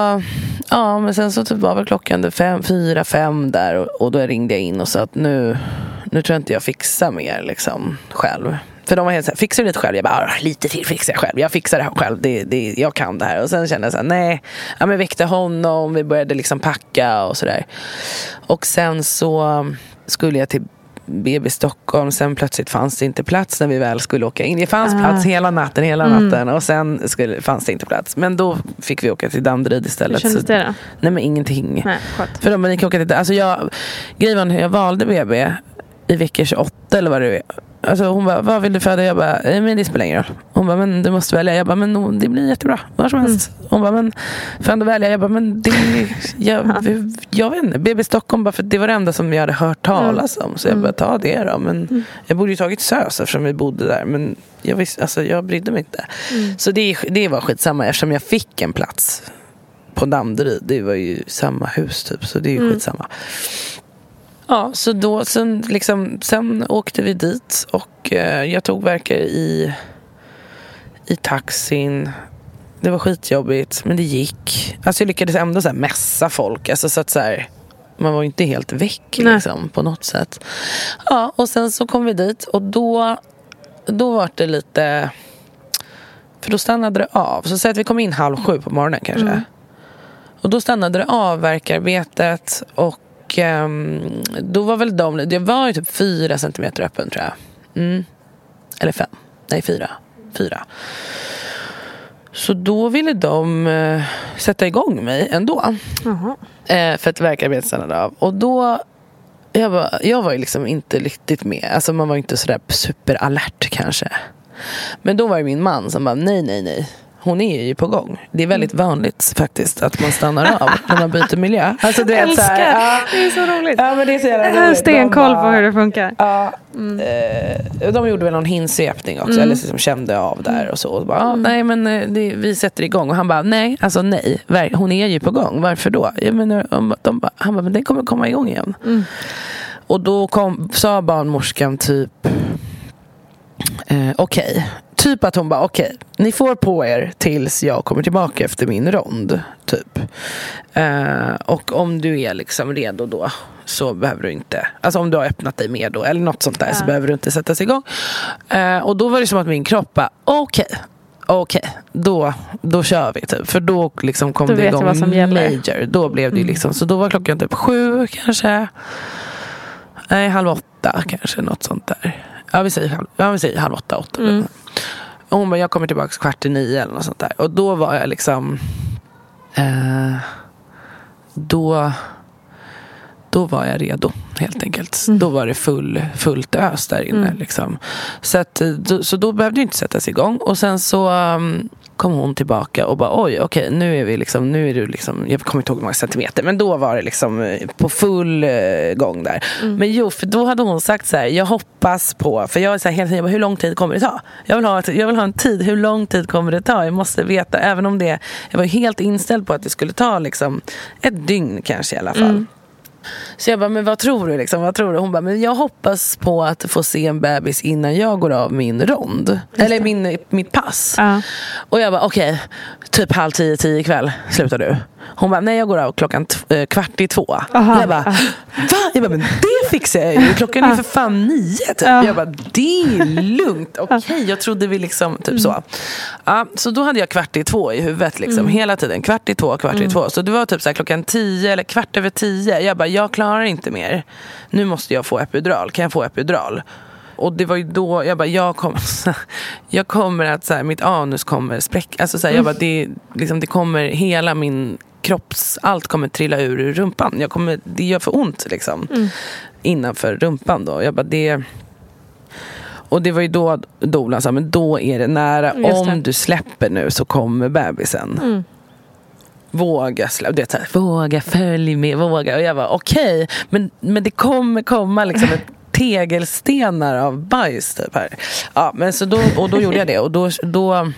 ja men sen så typ var väl klockan fem, fyra, fem där och, och då ringde jag in och sa att nu, nu tror jag inte jag fixar mer liksom själv. För de var helt såhär, fixar du lite själv? Jag bara, "Ah, lite till fixar jag själv. Jag fixar det här själv. Det, det, jag kan det här. Och sen kände jag såhär, nej. Ja, men väckte honom, vi började liksom packa och sådär. Och sen så skulle jag till BB Stockholm. Sen plötsligt fanns det inte plats när vi väl skulle åka in. Det fanns Ah. plats hela natten, hela natten. Och sen skulle, fanns det inte plats. Men då fick vi åka till Danderyd Hur istället. kändes Så- det då? Nej men ingenting. Nej. För de bara, ni kan åka till, alltså jag, grejen jag valde BB i vecka 28 eller vad det är. Alltså hon bara, vad vill du föda? Jag bara, "Nej, men det spelar ingen roll. Hon bara, men du måste välja. Jag bara, men det blir jättebra. Var som helst. Hon bara, men får jag välja? Jag bara, men det, jag, jag vet inte. BB Stockholm, bara för det var det enda som jag hade hört talas om. Så jag bara, ta det då. Men jag borde ju tagit SÖS eftersom vi bodde där. Men jag, visste, alltså, jag brydde mig inte. Så det, det var skitsamma eftersom jag fick en plats på Danderyd. Det var ju samma hus typ. Så det är ju skitsamma. Ja, så då sen, liksom, sen åkte vi dit och eh, jag tog verkar i, i taxin. Det var skitjobbigt, men det gick. Alltså jag lyckades ändå så här mässa folk. Alltså så att så här, man var ju inte helt väck liksom, på något sätt. Ja, och sen så kom vi dit och då, då var det lite... För då stannade det av. Så säg att vi kom in halv sju på morgonen kanske. Och då stannade det av verkarbetet och ehm, då var väl de, det var ju typ fyra centimeter öppen tror jag. Mm. Eller fem, nej fyra. Fyra. Så då ville de eh, sätta igång mig ändå. Jaha. Eh, för att verkarbetet stannade av. Och då, jag var, jag var ju liksom inte riktigt med. Alltså man var inte sådär superalert kanske. Men då var det min man som bara, nej, nej, nej. Hon är ju på gång. Det är väldigt vanligt faktiskt att man stannar av när man byter miljö. Alltså, du vet, så här, Älskar! ja, Det är så roligt. ja, men det är så jävla Jag har roligt. stenkoll på hur det funkar. Ja, eh, de gjorde väl någon hinsvepning också, eller liksom kände av där och så. Och bara, ah, nej men eh, det, vi sätter igång. Och han bara, nej, alltså nej, hon är ju på gång. Varför då? Jag menar, de, de bara, han bara, men den kommer komma igång igen. Och då kom, sa barnmorskan typ, eh, okej. Typ att hon bara, okej, ni får på er tills jag kommer tillbaka efter min rond. Typ. Eh, och om du är liksom redo då så behöver du inte, alltså om du har öppnat dig mer då eller något sånt där så Ja. behöver du inte sättas igång. Eh, och då var det som att min kropp bara, okej, okej, då, då kör vi typ. För då liksom kom Då det igång vad som gäller. Mm. major. Då blev det ju liksom, så då var klockan typ sju kanske. Nej, halv åtta kanske, något sånt där. Ja, vi säger halv, ja, vi säger halv åtta, åtta. Mm. Och hon bara, jag kommer tillbaka kvart i nio eller något sånt där. Och då var jag liksom... Eh, då, då var jag redo helt enkelt. Mm. Då var det full, fullt ös där inne. Liksom. Så, att, eh, då, så då behövde det inte sättas igång. Och sen så um, kom hon tillbaka och bara oj, okej, nu är vi liksom, nu är du liksom, jag kommer inte ihåg hur många centimeter, men då var det liksom eh, på full eh, gång där. Men jo, för då hade hon sagt så här, jag hoppas på, för jag är så här hela tiden, jag bara, hur lång tid kommer det ta? Jag vill, ha jag vill ha en tid, hur lång tid kommer det ta? Jag måste veta, även om det, jag var helt inställd på att det skulle ta liksom ett dygn kanske i alla fall. Så jag bara, men vad tror du? Liksom? Vad tror du? Hon bara, men jag hoppas på att få se en bebis innan jag går av min rond. Eller min, mitt pass. Ja. Och jag bara, okej, typ halv tio, tio ikväll slutar du. Hon bara, nej jag går av klockan t- eh, kvart i två. Aha. Jag bara, va? Jag bara, men det fixar jag ju. Klockan är för fan nio typ. Ja. Jag bara, det är lugnt. Okej, jag trodde vi liksom, typ så. Ja, så då hade jag kvart i två i huvudet liksom, hela tiden. Kvart i två, kvart i två. Så det var typ så här, klockan tio eller kvart över tio. Jag bara, jag klarar inte mer. Nu måste jag få epidural. Kan jag få epidural? Och det var ju då jag bara, jag kommer, jag kommer att, så här, mitt anus kommer spräcka. Alltså, så här, jag bara, det, liksom, det kommer, hela min kropps, allt kommer trilla ur, ur rumpan. Jag kommer, det gör för ont liksom. Innanför rumpan då. Jag bara, det... Och det var ju då dolan sa, men då är det nära. Just det. Om du släpper nu så kommer bebisen. Våga släppa, det är så här, våga följ med, våga. Och jag var okej, men, men det kommer komma liksom ett tegelstenar av bajs typ här. Ja, men så då, och då gjorde jag det. Och då, då,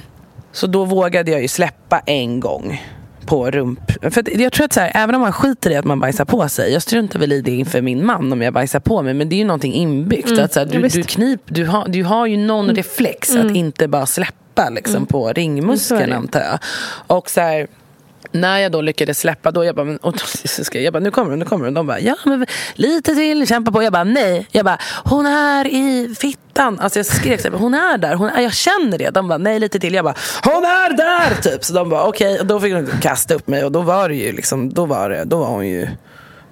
så då vågade jag ju släppa en gång på rump. För jag tror att så här, även om man skiter i att man bajsar på sig. Jag struntar väl i det inför min man om jag bajsar på mig. Men det är ju någonting inbyggt. Att så här, ja, du, visst. du, knip, du, har, du har ju någon reflex att inte bara släppa liksom, på Så är ringmuskeln antar jag. Och så här, när jag då lyckades släppa, då jag bara, och då, jag, jag bara, nu kommer hon, nu kommer hon. De bara, ja men lite till, kämpa på. Jag bara, nej. Jag bara, hon är i fittan. Alltså jag skrek så här, hon är där, hon är, jag känner det. De bara, nej lite till. Jag bara, hon är där! Typ. Så de bara, okej. Och då fick de kasta upp mig och då var det ju liksom, då var, det, då var hon ju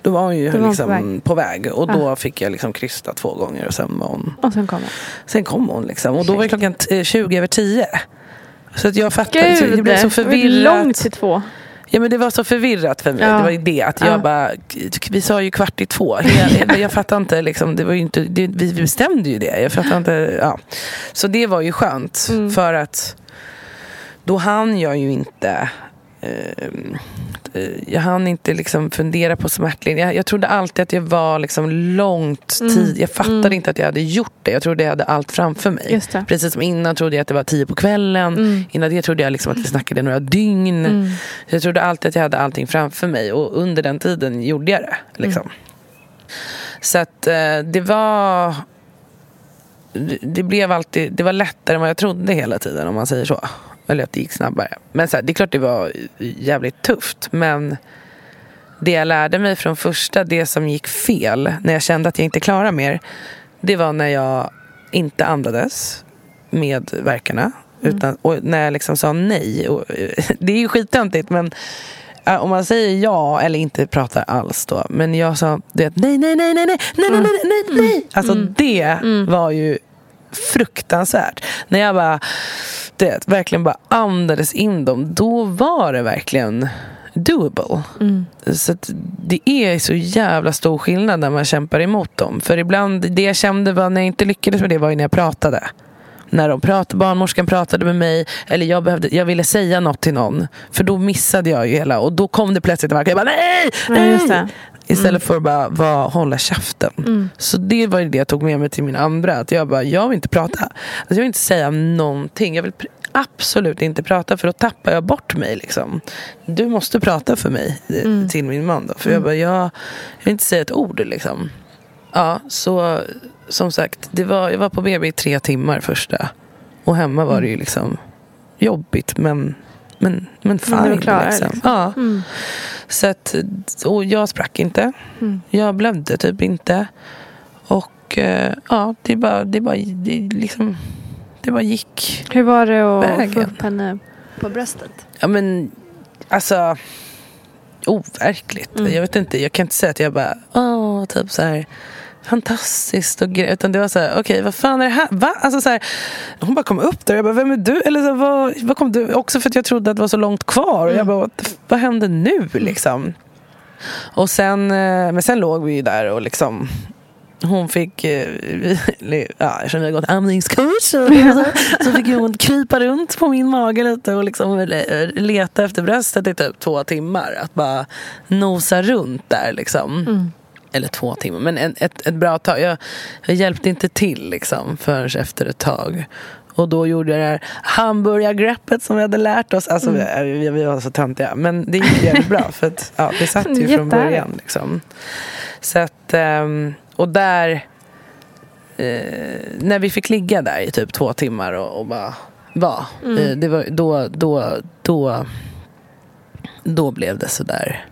då var hon ju var hon liksom på väg. på väg. Och då fick jag liksom krysta två gånger och sen var hon Och sen kommer Sen kom hon liksom. Och då var det klockan t- 20 över 10. Så att jag fattade, så Gud, jag blev så det var förvirrad. långt till två. Ja men det var så förvirrat för mig. Ja. Det var det att jag Ja. bara, vi sa ju kvart i två. Hela, jag fattar inte liksom, det var inte, det, vi bestämde ju det. Jag fattar inte, ja. Så det var ju skönt. Mm. För att då hann jag ju inte jag hann inte liksom fundera på smärtlindring. Jag, jag trodde alltid att jag var liksom långt Mm. tid. Jag fattade inte att jag hade gjort det. Jag trodde jag hade allt framför mig. Precis som innan trodde jag att det var tio på kvällen. Mm. Innan det trodde jag liksom att vi snackade några dygn. Jag trodde alltid att jag hade allting framför mig. Och under den tiden gjorde jag det. Liksom. Så att eh, det var... Det blev alltid... Det var lättare än vad jag trodde hela tiden om man säger så. Eller att det gick snabbare. Men så här, det är klart det var jävligt tufft. Men det jag lärde mig från första, det som gick fel, när jag kände att jag inte klarade mer. Det var när jag inte andades med verkarna. Utan, och när jag liksom sa nej. Och, det är ju skittöntigt men äh, om man säger ja eller inte pratar alls då. Men jag sa det, nej, nej, nej, nej, nej, nej, nej, nej, nej, nej. Alltså det var ju fruktansvärt. När jag bara, det, verkligen bara andades in dem. Då var det verkligen doable. Så att det är så jävla stor skillnad när man kämpar emot dem. För ibland, det jag kände var när jag inte lyckades med det var ju när jag pratade. När de pratade, barnmorskan pratade med mig eller jag, behövde, jag ville säga något till någon. För då missade jag ju hela och då kom det plötsligt. Jag bara nej! Ja, nej! just Istället för att bara, bara hålla käften. Så det var det jag tog med mig till min andra. Att jag bara, jag vill inte prata. Alltså jag vill inte säga någonting. Jag vill absolut inte prata för då tappar jag bort mig. Liksom. Du måste prata för mig. eh, Till min man då. För jag bara, jag, jag vill inte säga ett ord liksom. Ja, så som sagt, det var, jag var på BB i tre timmar första. Och hemma var det ju liksom jobbigt men men, men fine. Men klar, liksom. liksom. Ja. Mm. Så att, och jag sprack inte. Mm. Jag blödde typ inte. Och eh, ja, det bara, det bara, det liksom, det bara gick. Hur var det att Vägen. få upp henne på bröstet? Ja men, alltså overkligt. Mm. Jag vet inte, jag kan inte säga att jag bara, åh, typ så här fantastiskt och gre- utan det var så här, okej vad fan är det här? Va? Alltså så här, hon bara kom upp där jag bara, vem är du? Eller så, vad, vad kom du? Också för att jag trodde att det var så långt kvar och jag bara, vad, hände nu liksom? Och sen, eh, men sen låg vi ju där och liksom hon fick, eh, ja, eftersom vi har gått amningskurs så, så fick hon krypa runt på min mage lite och liksom le- leta efter bröstet i typ två timmar. Att bara nosa runt där liksom. Eller två timmar, men en, ett, ett bra tag. Jag, jag hjälpte inte till liksom förrän efter ett tag. Och då gjorde jag det här hamburgargreppet som vi hade lärt oss. Alltså vi, vi, vi var så töntiga. Men det gick jävligt bra för att ja, det satt ju från början. Liksom. Så att, ehm, och där, eh, när vi fick ligga där i typ två timmar och, och bara vara. Eh, det var, då, då, då, då blev det sådär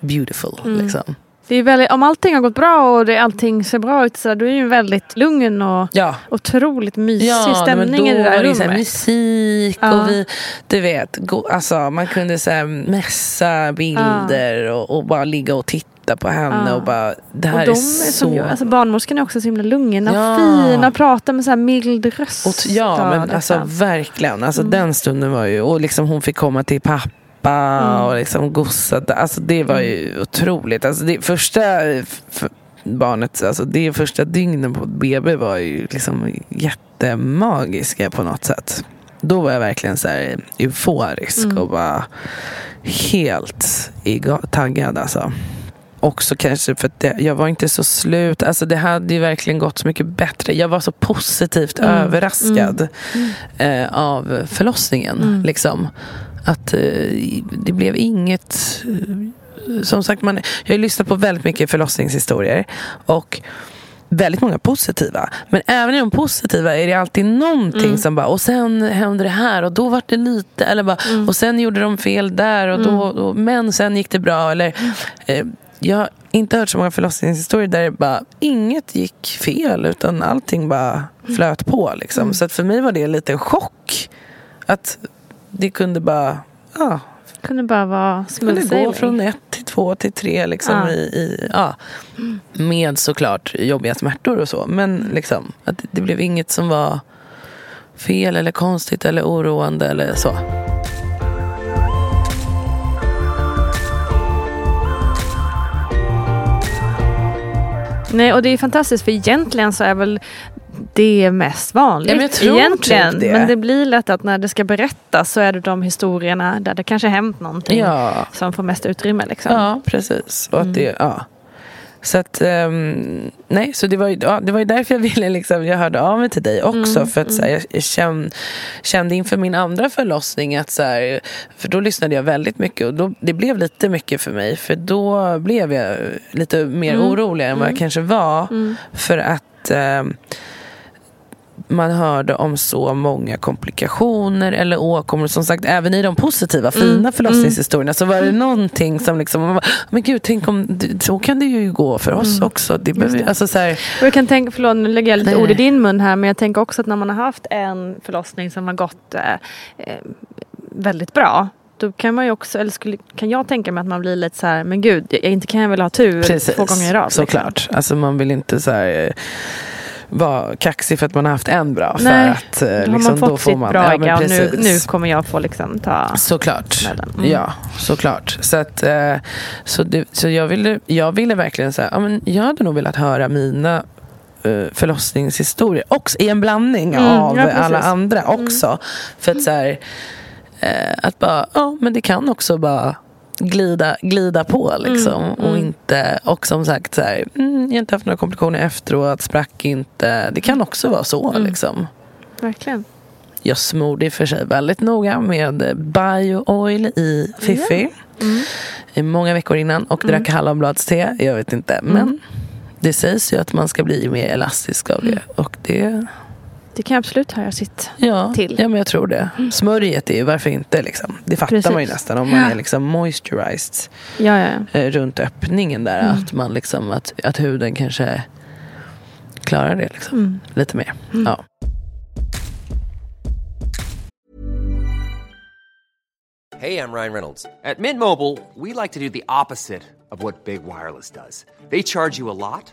beautiful. Liksom. Det är väldigt, om allting har gått bra och det, allting ser bra ut så då är det ju väldigt lugn och Ja, otroligt mysig Ja, stämning då i det där var det så här rummet. musik Ja. och vi, du vet, gå, alltså, man kunde så här messa bilder och, och bara ligga och titta på henne Ja. och bara, det och här de är är så... gör- alltså barnmorskorna är också så himla lugna Ja. och fina och pratar med så här mild röst. och, ja, men liksom. alltså verkligen. Alltså, Mm. Den stunden var ju, och liksom hon fick komma till pappa Mm. och liksom gossa. Alltså det var ju otroligt. Alltså det första f- barnet, alltså det första dygnen på BB var ju liksom jättemagiska på något sätt. Då var jag verkligen så här euforisk Mm. och bara helt taggad alltså. Också kanske för att det, jag var inte så slut. Alltså det hade ju verkligen gått så mycket bättre. Jag var så positivt Mm. överraskad eh, av förlossningen. Mm. Liksom. Att eh, det blev inget... eh, Som sagt, man, jag har lyssnat på väldigt mycket förlossningshistorier. Och väldigt många positiva. Men även i de positiva är det alltid någonting Mm. som bara, och sen hände det här och då var det lite, eller bara, Mm. och sen gjorde de fel där och då, och, men sen gick det bra. Eller, eh, jag har inte hört så många förlossningshistorier där det bara, inget gick fel utan allting bara flöt på. Liksom. Så att för mig var det lite en chock. Att det kunde bara, ja, kunde bara vara kunde gå smooth från ett till två till tre liksom Ja. i, i, ja, med såklart jobbiga smärtor och så. Men liksom, att det blev inget som var fel eller konstigt eller oroande eller så. Nej, och det är fantastiskt för egentligen så är väl det mest vanligt. Ja, men jag tror egentligen. typ det. Men det blir lätt att när det ska berättas så är det de historierna där det kanske hänt någonting Ja, som får mest utrymme. Liksom. ja precis. Och att det, ja. Så att, ehm, nej, så det var, ju, ja, det var ju därför jag ville, liksom, jag hörde av mig till dig också. för att så här, jag, jag kände, kände inför min andra förlossning att så här, för då lyssnade jag väldigt mycket och då, det blev lite mycket för mig. För då blev jag lite mer orolig än vad jag kanske var. För att ehm, man hörde om så många komplikationer eller åkommor. Som sagt, även i de positiva, fina förlossningshistorierna så var det någonting som liksom, man bara, men gud, tänk om, så kan det ju gå för oss också. Det behöver, Alltså, så här, Och jag kan tänka, förlåt nu lägger jag lite Nej. ord i din mun här, men jag tänker också att när man har haft en förlossning som har gått eh, eh, väldigt bra. Då kan man ju också, eller skulle, kan jag tänka mig att man blir lite så här, men gud, jag, inte kan jag väl ha tur precis, två gånger i rad. liksom. såklart. Alltså, man vill inte så här, eh, vara kaxig för att man har haft en bra. Nej, för att, eh, Då har liksom, man fått då får sitt man, bra ja, nu, nu kommer jag få liksom ta Såklart. Mm. Ja, såklart. Så, att, eh, så, det, så jag, ville, jag ville verkligen säga, ja, men jag hade nog velat höra mina eh, förlossningshistorier också, i en blandning Mm, av ja, alla andra också. För att så här, att bara, ja men det kan också bara glida, glida på liksom. Mm, Och, inte, och som sagt, så här, mm, jag har inte haft några komplikationer efteråt, sprack inte. Det kan också vara så Mm. liksom. Verkligen. Jag smorde i och för sig väldigt noga med bio-oil i Fifi. Mm. Många veckor innan och drack hallonbladste. Jag vet inte. Mm. Men det sägs ju att man ska bli mer elastisk av det. Och det, Det kan absolut höra sitt Ja, till. ja men jag tror det. Smörjet är ju varför inte liksom. Det fattar Precis. man ju nästan om man är liksom moisturized Ja, ja, ja. eh, runt öppningen där. Mm. Att, man liksom, att, att huden kanske klarar det liksom. Mm. lite mer. Ja. Hey, I'm Ryan Reynolds. At Mint Mobile, we like to do the opposite of what Big Wireless does. They charge you a lot,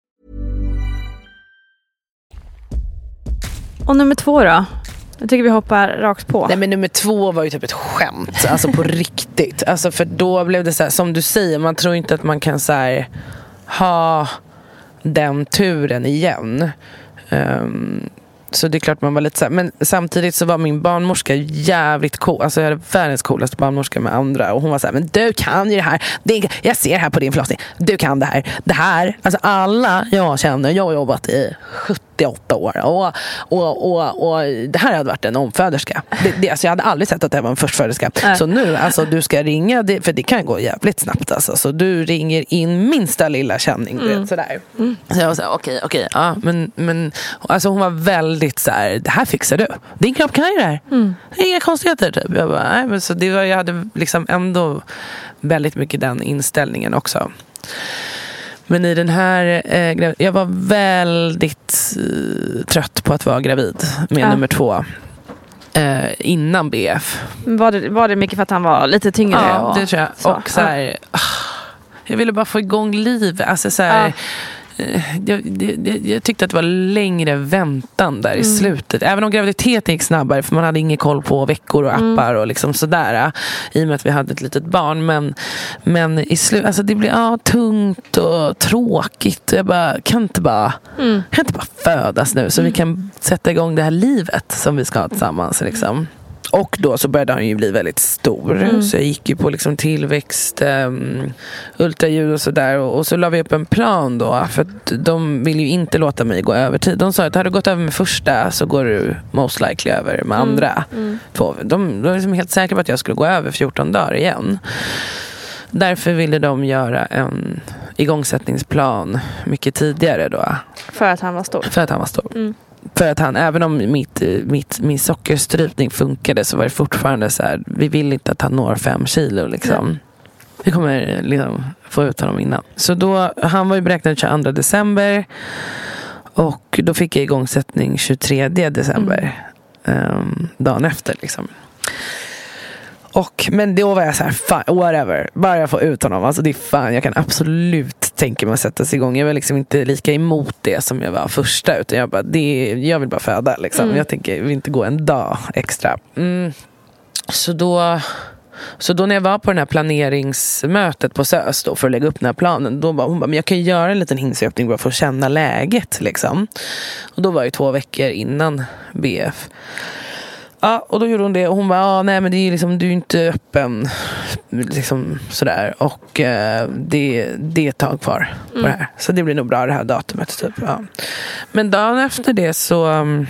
Och nummer två då? Jag tycker vi hoppar rakt på. Nej men nummer två var ju typ ett skämt. Alltså på riktigt. Alltså för då blev det så här, som du säger, man tror inte att man kan så här, ha den turen igen. Ehm, så det är klart man var lite så här, men samtidigt så var min barnmorska jävligt cool. Alltså jag hade världens coolaste barnmorska med andra. Och hon var så här, men du kan ju det här. Det, jag ser här på din förlossning. Du kan det här. Det här, alltså alla jag känner, jag har jobbat i 78 år. Och, och, och, och det här hade varit en omföderska. Det, det, alltså jag hade aldrig sett att det var en förstföderska. Nej. Så nu, alltså du ska ringa, för det kan gå jävligt snabbt. Alltså. Så du ringer in minsta lilla känning. du Vet, sådär. Så jag var såhär, okej, okej. ja, men, men, alltså hon var väldigt så här, det här fixar du. Din kropp kan ju det här. Det är inga konstigheter. Typ. Jag, bara, nej, men så det var, jag hade liksom ändå väldigt mycket den inställningen också. Men i den här, eh, jag var väldigt eh, trött på att vara gravid med Ja. nummer två. Eh, innan BF. Var, det, var det mycket för att han var lite tyngre? Ja, och, det tror jag. så. Och så här, ah, jag ville bara få igång livet. Alltså så här, Ja. Eh, jag, det, jag tyckte att det var längre väntan där i Mm. slutet. Även om graviditeten gick snabbare för man hade ingen koll på veckor och Mm. appar och liksom sådär. eh, I och med att vi hade ett litet barn. Men, men i slutet, alltså det blev ja, tungt och tråkigt. Jag bara, kan inte bara, Mm. kan inte bara födas nu så vi kan sätta igång det här livet som vi ska ha tillsammans. Liksom. Och då så började han ju bli väldigt stor. Mm. Så jag gick ju på liksom tillväxt, um, ultraljud och sådär. Och, och så la vi upp en plan då. För att de vill ju inte låta mig gå över tid. De sa att har du gått över med första så går du most likely över med andra. Två. De, de var liksom helt säkra på att jag skulle gå över 14 dagar igen. Därför ville de göra en igångsättningsplan mycket tidigare då. För att han var stor. För att han var stor. Mm. För att han, även om mitt, mitt, min sockerstrypning funkade så var det fortfarande så här, vi vill inte att han når fem kilo liksom. Vi kommer liksom få ut honom innan. Så då, han var ju beräknad 22 december. Och då fick jag igångsättning 23 december. Um, dagen efter liksom. Och, men då var jag så här, fan, whatever. Bara jag får ut honom. Alltså det är fan, jag kan absolut tänka mig att sätta sig igång. Jag var liksom inte lika emot det som jag var första. Utan jag bara, det, jag vill bara föda. Liksom. Mm. Jag tänker, jag vill inte gå en dag extra. Mm. Så då... Så då när jag var på det här planeringsmötet på SÖS då, för att lägga upp den här planen. Då bara, hon bara, men jag kan ju göra en liten hingsöppning bara för att känna läget. Liksom. Och då var det två veckor innan BF. Ja, och då gjorde hon det och hon bara, ah, nej men det är liksom, du är inte öppen. Liksom sådär. Och eh, det, det är ett tag kvar på det här. Så det blir nog bra det här datumet. Typ. Ja. Men dagen efter det så, um,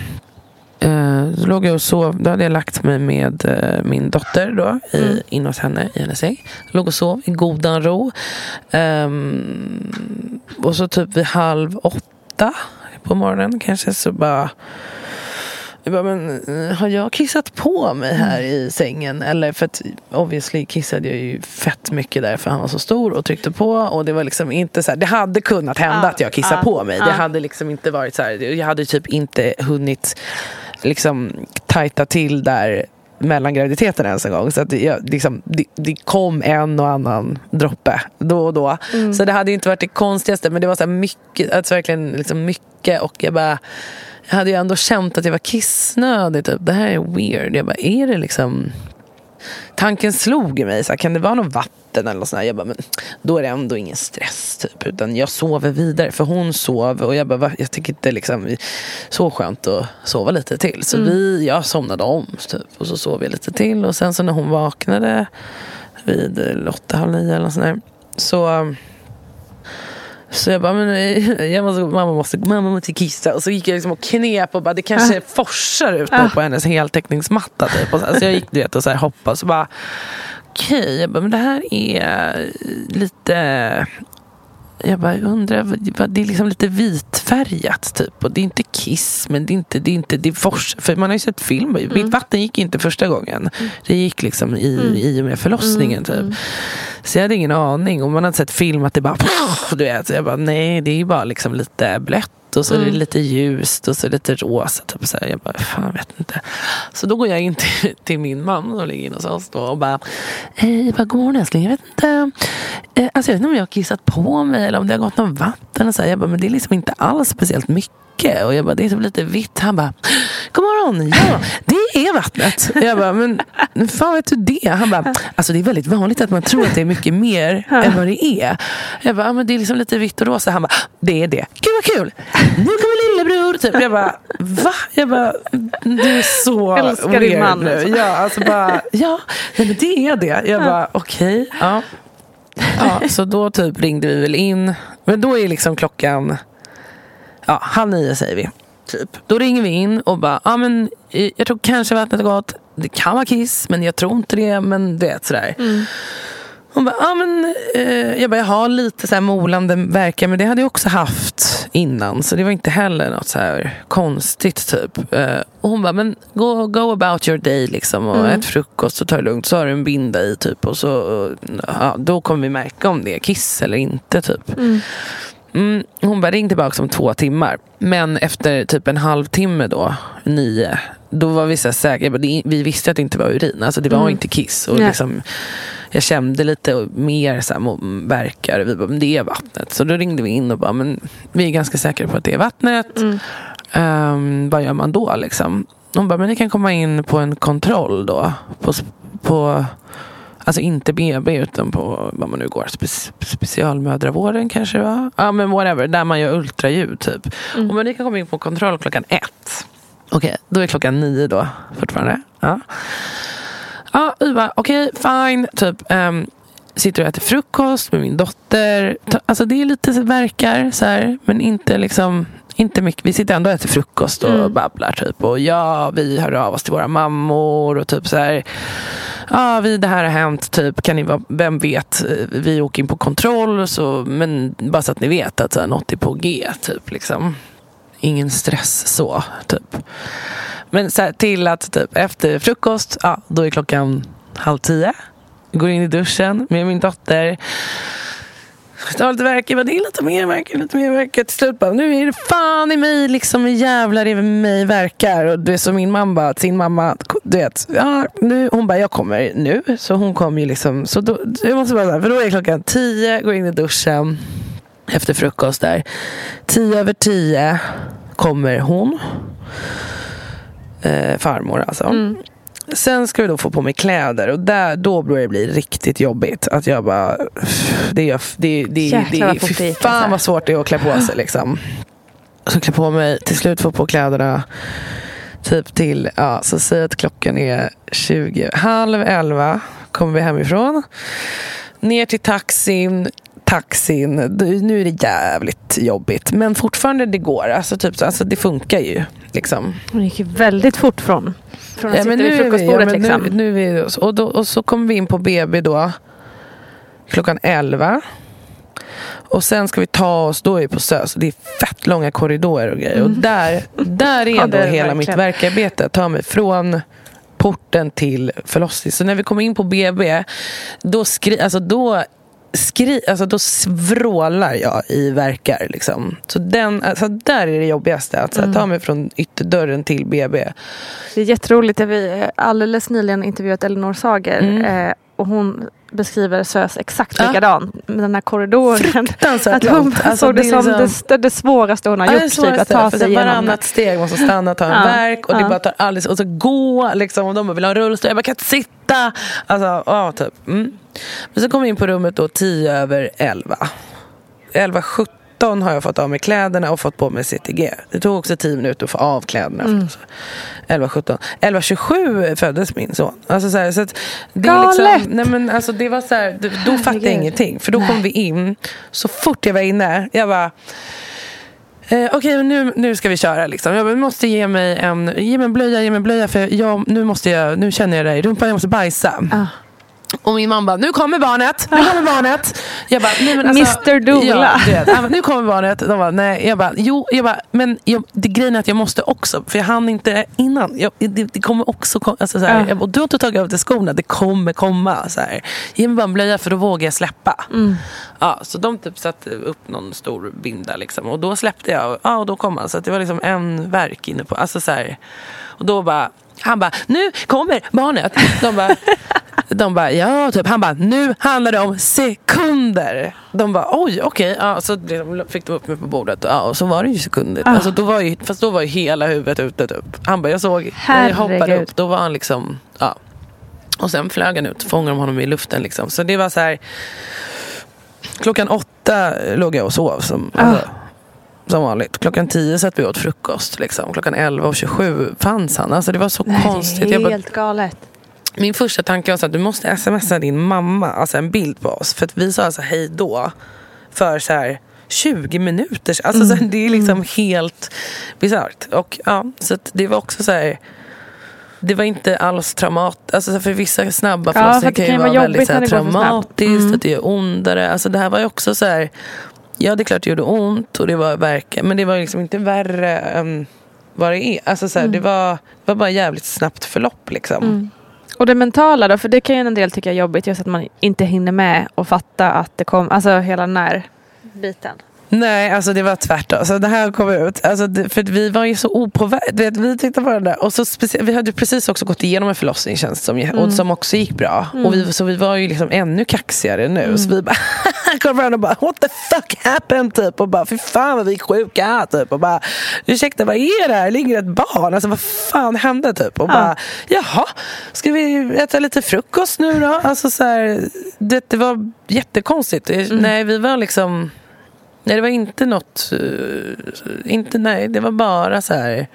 eh, så låg jag och sov. Då hade jag lagt mig med eh, min dotter då, i, in hos henne i hennes säng. Låg och sov i godan ro. Ehm, och så typ vid halv åtta på morgonen kanske så bara jag bara, men eh, har jag kissat på mig här i sängen? Eller för att obviously kissade jag ju fett mycket där för han var så stor och tryckte på. Och det var liksom inte så här, det hade kunnat hända Ja, att jag kissade ja, på mig. Det ja. hade liksom inte varit så här, jag hade typ inte hunnit liksom tajta till där mellan graviditeterna ens en gång. Så att det, liksom, det, det kom en och annan droppe då och då. Så det hade inte varit det konstigaste men det var så mycket, alltså verkligen liksom mycket och jag bara jag hade ju ändå känt att jag var kissnödig. Typ. Det här är weird. Jag bara, är det liksom... Tanken slog i mig. Så här, kan det vara något vatten eller något sånt där? Jag bara, men då är det ändå ingen stress. Typ. Utan jag sover vidare. För hon sov. Och jag bara, jag tycker inte liksom... Så skönt att sova lite till. Så vi, jag somnade om. Typ. Och så sov jag lite till. Och sen så när hon vaknade vid eh, åtta, halv nio eller något sånt där. Så... Så jag bara, men eh, jag måste, mamma, måste, mamma måste kissa. Och så gick jag liksom och knep och bara, det kanske forsar ut nu på hennes heltäckningsmatta. Typ. Och så, så jag gick du vet, och så här hoppade och så bara, okej, bara, men det här är lite... Jag bara undrar, det är liksom lite vitfärgat typ. Och det är inte kiss, men det är inte, det är inte, fors. För man har ju sett film, mitt vatten gick inte första gången. Det gick liksom i, i och med förlossningen typ. Så jag hade ingen aning. Och man hade sett film att det bara, du vet. Så jag bara, nej det är ju bara liksom lite blött. Och så är det lite ljust och så är det lite rosa. Typ så här. Jag bara, fan jag vet inte. Så då går jag in till, till min mamma som ligger inne hos oss då och bara, jag bara, god morgon älskling. Jag vet inte. Eh, alltså jag vet inte om jag har kissat på mig eller om det har gått någon vatten. Och så här. Jag bara, men det är liksom inte alls speciellt mycket. Och jag bara, det är typ lite vitt. Han bara, god morgon. Ja, det är vattnet. Jag bara, men fan vet du det? Han bara, alltså det är väldigt vanligt att man tror att det är mycket mer än vad det är. Jag bara, men det är liksom lite vitt och rosa. Han bara, det är det. Gud vad kul. Nu kommer lillebror. Typ. Jag bara, va? Jag bara, du är så Älskar din man, nu. alltså. Ja, alltså bara, ja, nej, men det är det. Jag bara, okej. ja. ja, så då typ ringde vi väl in. Men då är liksom klockan ja, halv nio säger vi. Typ. Då ringer vi in och bara, ja men eh, jag tror kanske vattnet har gått. Det kan vara kiss, men jag tror inte det. Men du vet sådär. Hon bara, ja men eh, jag bara, jag har lite så här molande verkar men det hade jag också haft innan. Så det var inte heller något så här konstigt typ. Eh, och hon bara, men go, go about your day liksom. Och ät frukost och ta det lugnt. Så har du en binda i typ. Och så, ja, då kommer vi märka om det är kiss eller inte typ. Mm, hon bara ring tillbaka om två timmar. Men efter typ en halvtimme då, nio, då var vi så säkra. Vi visste att det inte var urin. Alltså det var inte kiss. Och Nej. liksom, jag kände lite mer så här, verkar. Vi bara, men det är vattnet. Så då ringde vi in och bara, men vi är ganska säkra på att det är vattnet. Ehm, vad gör man då liksom? Hon bara, men ni kan komma in på en kontroll då. På, på Alltså inte BB utan på vad man nu går, spe- specialmödravården kanske var? Ja men whatever, där man gör ultraljud typ. Och men ni kan komma in på kontroll klockan ett. Okej, då är klockan nio då fortfarande. Ja, ja bara okej fine. Typ, ehm, sitter och äter frukost med min dotter. Alltså det är lite så verkar så här, men inte liksom inte mycket. Vi sitter ändå och äter frukost och babblar typ. Och ja, vi hör av oss till våra mammor och typ så här. Ja, vi, det här har hänt, typ, kan ni vara, vem vet, eh, vi åker in på kontroll, så, men bara så att ni vet att så här, något är på G, typ. Liksom. Ingen stress så, typ. Men så här, till att typ, efter frukost, ja, då är klockan halv tio. Går in i duschen med min dotter. Ta lite verk, bara, det är lite mer verk, lite mer verk. Till slut bara, nu är det fan i mig, liksom jävlar i mig verkar. Och det är som min mamma, sin mamma, du vet, ja, nu, hon bara, jag kommer nu. Så hon kom ju liksom, så då, jag måste bara, för då är klockan tio, går in i duschen efter frukost där. Tio över tio kommer hon. Eh, farmor alltså. Mm. Sen ska vi då få på mig kläder och där, då börjar det bli riktigt jobbigt. Att jag bara... Det är, det, det, Jäklar det, det, det fy fan alltså. vad svårt det är att klä på sig liksom. Så klä på mig, till slut få på kläderna. Typ till, ja, så säg att klockan är 20, halv 11 kommer vi hemifrån. Ner till taxin, taxin. Nu är det jävligt jobbigt. Men fortfarande det går. Alltså, typ, så- alltså det funkar ju. Liksom. Hon gick ju väldigt fort från, från att Ja, sitta vid nu är vi, frukostbordet. ja, liksom. nu, nu vi, och, då, och så kommer vi in på BB då klockan 11. Och sen ska vi ta oss, då är vi på SÖS, det är fett långa korridorer och grejer. Och där, där är Mm. Ja, då är hela mitt verkligen. verkarbete. Ta mig från porten till förlossning. Så när vi kommer in på BB, då, skri, alltså då, skri, alltså då vrålar jag i verkar. Liksom. Så den, alltså där är det jobbigaste. Att Mm. ta mig från ytterdörren till BB. Det är jätteroligt. att Vi har alldeles nyligen intervjuat Elinor Sager Mm. eh, och hon beskriver SÖS exakt Ja. likadant. Med den här korridoren. Att hon. Alltså, såg det, som liksom- det, det svåraste hon har Ja, det gjort. Typ, att ta sig igenom. Varannat steg måste stanna, ta en Ja, verk och det ja. bara tar alldeles, och så gå liksom, och de vill ha en rullstol, jag bara kan inte sitta. Alltså, ja typ. Mm. Men så kom vi in på rummet då 10 över 11. 11.17 har jag fått av mig kläderna och fått på mig CTG. Det tog också 10 minuter att få av kläderna. Mm. 11.17. 11.27 föddes min son. Alltså så här, så att det är liksom, nej men alltså det var så här, då- fattade jag ingenting. För då kom vi in, så fort jag var inne, jag bara Eh, Okej, men nu, nu ska vi köra. Liksom. Jag måste ge mig en, ge mig en blöja, ge mig en blöja. För jag, nu, måste jag, nu känner jag det i rumpan, jag måste bajsa. Ah. Och min mamma bara, nu kommer barnet, nu kommer barnet. Jag bara, nej men alltså, Mr. Dola. Ja, nu kommer barnet. De bara, nej. Jag bara, jo, jag bara, men jag, det grejen är att jag måste också, för jag hann inte innan. Jag, det, det kommer också alltså, så här, jag bara, du har inte tagit av dig skorna, det kommer komma. Så här. Ge mig bara en blöja för då vågar jag släppa. Mm. Ja, så de typ satte upp någon stor binda liksom. Och då släppte jag och, ja, och då kom han. Så det var liksom en verk inne på. Alltså så här. Och då bara, han bara, nu kommer barnet. De bara, de bara ja, typ. Han bara, nu handlar det om sekunder. De bara, oj, okej. Ja, så liksom fick de upp mig på bordet. Ja, och så var det ju sekunder. Ah. Alltså, då var ju, fast då var ju hela huvudet ute typ. Han bara, jag såg, när jag hoppade Herregud. upp, då var han liksom, ja. Och sen flög han ut, fångade de honom i luften liksom. Så det var så här. Klockan åtta låg jag och sov som, alltså, som vanligt. Klockan tio satt vi åt frukost. Liksom. Klockan elva och 27 fanns han. Alltså, det var så Nej, konstigt. det Jag är bara, helt galet. Min första tanke var så att du måste smsa din mamma alltså en bild på oss. För att vi sa alltså hej då för så här 20 minuter. Alltså, så här, det är liksom helt bisarrt. Och ja, så det var också så här det var inte alls traumatiskt. Alltså för vissa snabba Ja, för förlossningar att det kan ju vara väldigt så här, för traumatiskt. Mm. Att det gör ondare. Alltså det här var ju också så här. Ja det är klart det gjorde ont och det var verkar. Men det var liksom inte värre än vad det är. Alltså så Mm. det, var, det var bara jävligt snabbt förlopp liksom. Och det mentala då? För det kan ju en del tycka är jobbigt. Just att man inte hinner med och fatta att det kommer. Alltså hela den här biten. Nej, alltså det var tvärtom. Alltså det här kom ut. Alltså det, för vi var ju så opåverkade. Vi tittade på den där. Och så vi hade precis också gått igenom en förlossning känns som, Mm. och som också gick bra. Och vi, så vi var ju liksom ännu kaxigare nu. Så vi bara kom fram och bara what the fuck happened? Typ. Och bara fy fan vad vi är sjuka. Typ. Och bara ursäkta vad är det här? Ligger ett barn? Alltså vad fan hände? Typ. Och bara jaha, ska vi äta lite frukost nu då? Alltså så här, det, det var jättekonstigt. Nej, vi var liksom Nej, det var inte något... eh, inte, nej, det var bara så här...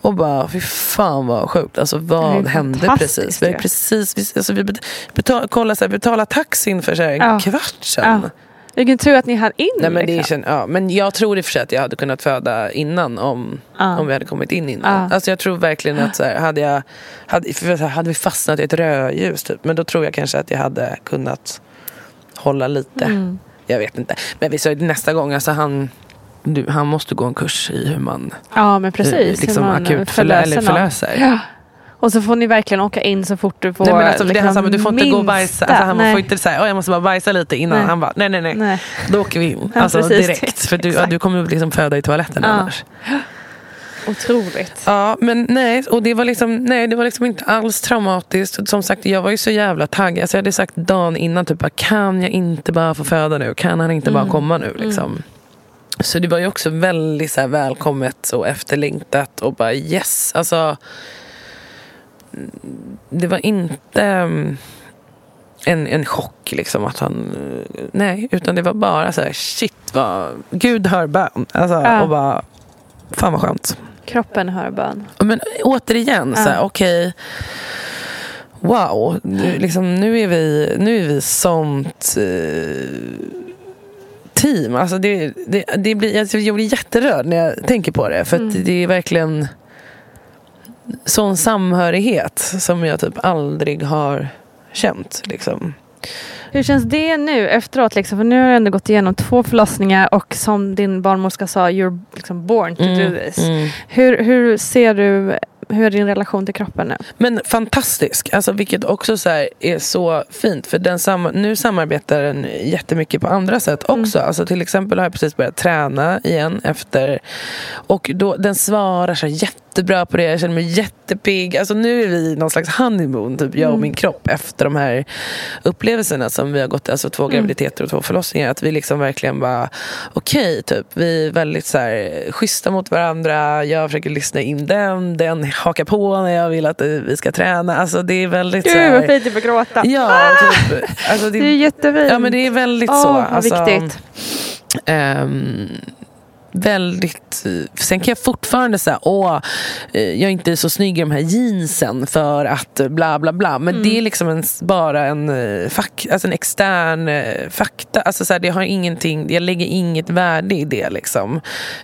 Och bara, fy fan vad sjukt. Alltså är vad hände precis? Vi, precis alltså, vi bet- betal, kollade så här, betalade taxin för så här, en Ja. kvart sedan. Ja. Vilken tur att ni hann in. Nej, men, det liksom. känns, ja, men jag tror i och för sig att jag hade kunnat föda innan om, Ja. om vi hade kommit in innan. Ja. Alltså jag tror verkligen att så här, hade, jag, hade, för här, hade vi fastnat i ett rödljus typ, men då tror jag kanske att jag hade kunnat hålla lite. Mm. Jag vet inte. Men vi sa nästa gång, alltså han, du, han måste gå en kurs i hur man Ja men precis. hur liksom man akut förlö- förlöser eller förlöser. Ja. Och så får ni verkligen åka in så fort du får. Nej, men alltså, det liksom han sa, men du får inte gå och bajsa. Alltså, han nej. får inte säga jag måste bara bajsa lite innan. Nej. Han bara nej nej nej. Nej. Då åker vi in. Ja, Alltså precis. direkt. För du, ja, du kommer liksom föda i toaletten Ja. annars. Otroligt. Ja, men nej, och det var liksom, nej, det var liksom inte alls traumatiskt. Som sagt, jag var ju så jävla taggad. Alltså, jag hade sagt dagen innan, typ, bara, kan jag inte bara få föda nu? Kan han inte bara komma nu? Liksom. Så det var ju också väldigt så här, välkommet och efterlängtat och bara yes. Alltså, mm, det var inte mm, en, en chock liksom att han, nej, utan det var bara så här, shit vad, Gud hör bön. Alltså, Ja. och bara, fan vad skönt. Kroppen hör bön. Men återigen, så här, Ja. okej. Wow, nu, liksom, nu, är vi, nu är vi sånt eh, team. Alltså det, det, det blir, alltså jag blir jätterörd när jag tänker på det. För att det är verkligen sån samhörighet som jag typ aldrig har känt. Liksom. Hur känns det nu efteråt? Liksom? För nu har du ändå gått igenom två förlossningar och som din barnmorska sa, you're liksom born to do this. mm. Hur, hur ser du, hur är din relation till kroppen nu? Men fantastisk, alltså, vilket också så är så fint. För den sam- nu samarbetar den jättemycket på andra sätt också. Alltså, till exempel har jag precis börjat träna igen efter. Och då, den svarar så här jättebra på det. Jag känner mig jättepigg. Alltså, nu är vi i någon slags honeymoon, typ, jag och min kropp efter de här upplevelserna som vi har gått, alltså två graviditeter och två förlossningar. Att vi liksom verkligen bara, okej, typ, vi är väldigt så här, schyssta mot varandra. Jag försöker lyssna in den, den hakar på när jag vill att eh, vi ska träna. Alltså det är väldigt så Gud vad här, fint du får gråta. Ja, typ. Alltså, det, Det är jättefint. Ja men det är väldigt Åh, så. vad Alltså, viktigt. ehm, väldigt... Sen kan jag fortfarande säga åh, eh, jag är inte så snygg i de här jeansen för att bla bla bla. Men det är liksom en, bara en, eh, fak, alltså en extern eh, fakta. Alltså så här, det har ingenting, jag lägger inget värde i det. Liksom.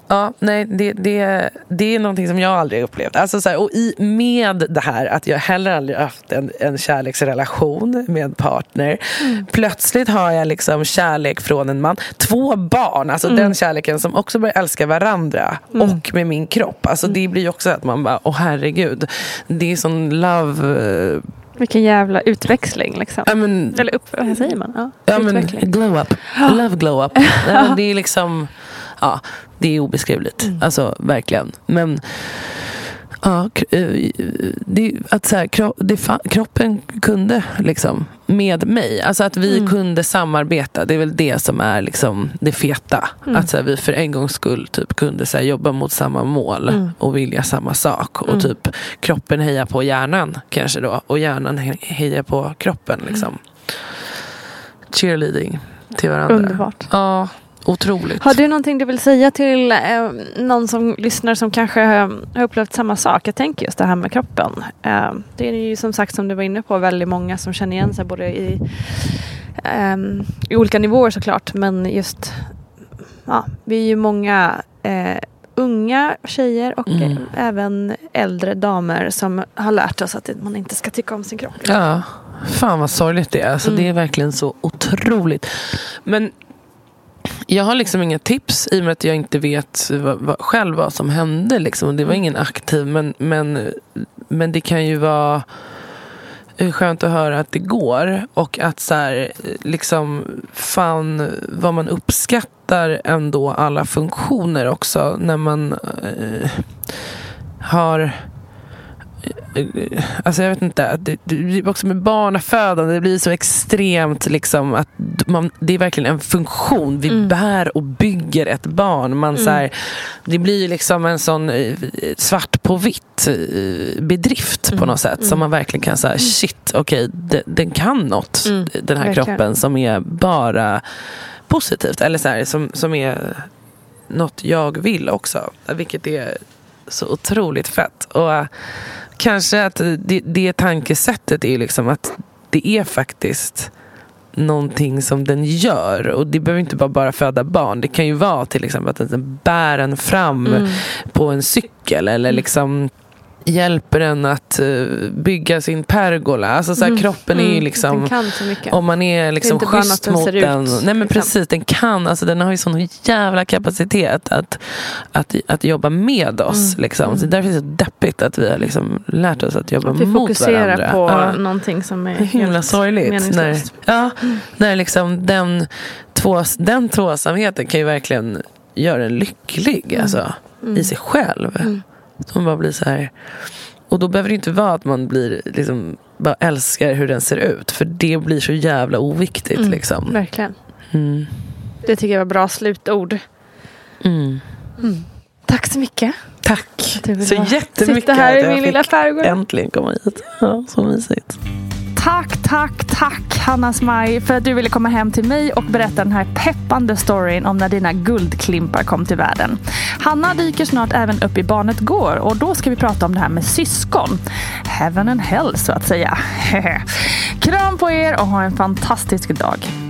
Ja, nej, det, det, det är någonting som jag aldrig har upplevt. Alltså så här, och i, med det här att jag heller aldrig haft en, en kärleksrelation med en partner. Plötsligt har jag liksom kärlek från en man. Två barn, alltså den kärleken som också börjar älska varandra. Och med min kropp. Alltså det blir ju också att man bara, åh herregud. Det är sån love... eh, Vilken jävla utväxling liksom. Ja, men, Eller upp, vad säger man? Ja, ja, men, glow up. Love glow up. Det är liksom... Ja, det är obeskrivligt. Alltså verkligen. Men... Ja, eh, det, att så här, kro, det, kroppen kunde liksom med mig. Alltså att vi kunde samarbeta. Det är väl det som är liksom det feta. Att så här, vi för en gångs skull typ kunde så här, jobba mot samma mål och vilja samma sak. Och typ kroppen hejar på hjärnan kanske då. Och hjärnan he- hejar på kroppen. Liksom. Cheerleading till varandra. Underbart. Ja, otroligt. Har du någonting du vill säga till eh, någon som lyssnar som kanske eh, har upplevt samma sak? Jag tänker just det här med kroppen. Eh, det är ju som sagt som du var inne på väldigt många som känner igen sig både i, ehm, i olika nivåer såklart men just ja, vi är ju många eh, unga tjejer och Mm. eh, även äldre damer som har lärt oss att man inte ska tycka om sin kropp. Ja, fan vad sorgligt det är. Alltså, Det är verkligen så otroligt. Men jag har liksom inga tips i och med att jag inte vet vad, vad, själv vad som hände. Liksom. Det var ingen aktiv, men, men, men det kan ju vara eh, skönt att höra att det går. Och att så här, liksom, fan vad man uppskattar ändå alla funktioner också. När man eh, har Alltså jag vet inte, det, det också med barnafödande, det blir så extremt liksom att man, det är verkligen en funktion. Vi bär och bygger ett barn. Man, så här, det blir liksom en sån eh, svart på vitt eh, bedrift på något sätt. Som man verkligen kan säga, shit, okej, de- den kan något. Den här verkligen. kroppen som är bara positivt. Eller så här, som, som är något jag vill också. Vilket är så otroligt fett. Och eh, kanske att det, det tankesättet är liksom att det är faktiskt någonting som den gör. Och det behöver inte bara, bara föda barn. Det kan ju vara till exempel att den bär en fram Mm. på en cykel eller liksom hjälper en att eh, bygga sin pergola. Alltså så här, kroppen är ju liksom Mm. Den mycket. om man är liksom bara något schysst den mot ut, den. Nej men liksom. precis, den kan, alltså den har ju sån jävla kapacitet att, att, att jobba med oss. Liksom. Så därför är det så deppigt att vi har liksom lärt oss att jobba Mm. Att vi mot fokuserar varandra. på Ja. någonting som är Det är himla sorgligt. När, ja, när liksom den, två, den tvåsamheten kan ju verkligen göra en lycklig alltså, i sig själv. Man bara blir så här... Och då behöver det inte vara att man blir liksom, bara älskar hur den ser ut. För det blir så jävla oviktigt. Liksom. Verkligen. Mm. Det tycker jag var bra slutord. Mm. Tack så mycket. Tack så jättemycket sitta här i min lilla skärgård. Äntligen komma hit. Ja, så mysigt. Tack, tack, tack Hanna Smaj för att du ville komma hem till mig och berätta den här peppande storyn om när dina guldklimpar kom till världen. Hanna dyker snart även upp i Barnet Går och då ska vi prata om det här med syskon. Heaven and hell så att säga. Kram på er och ha en fantastisk dag.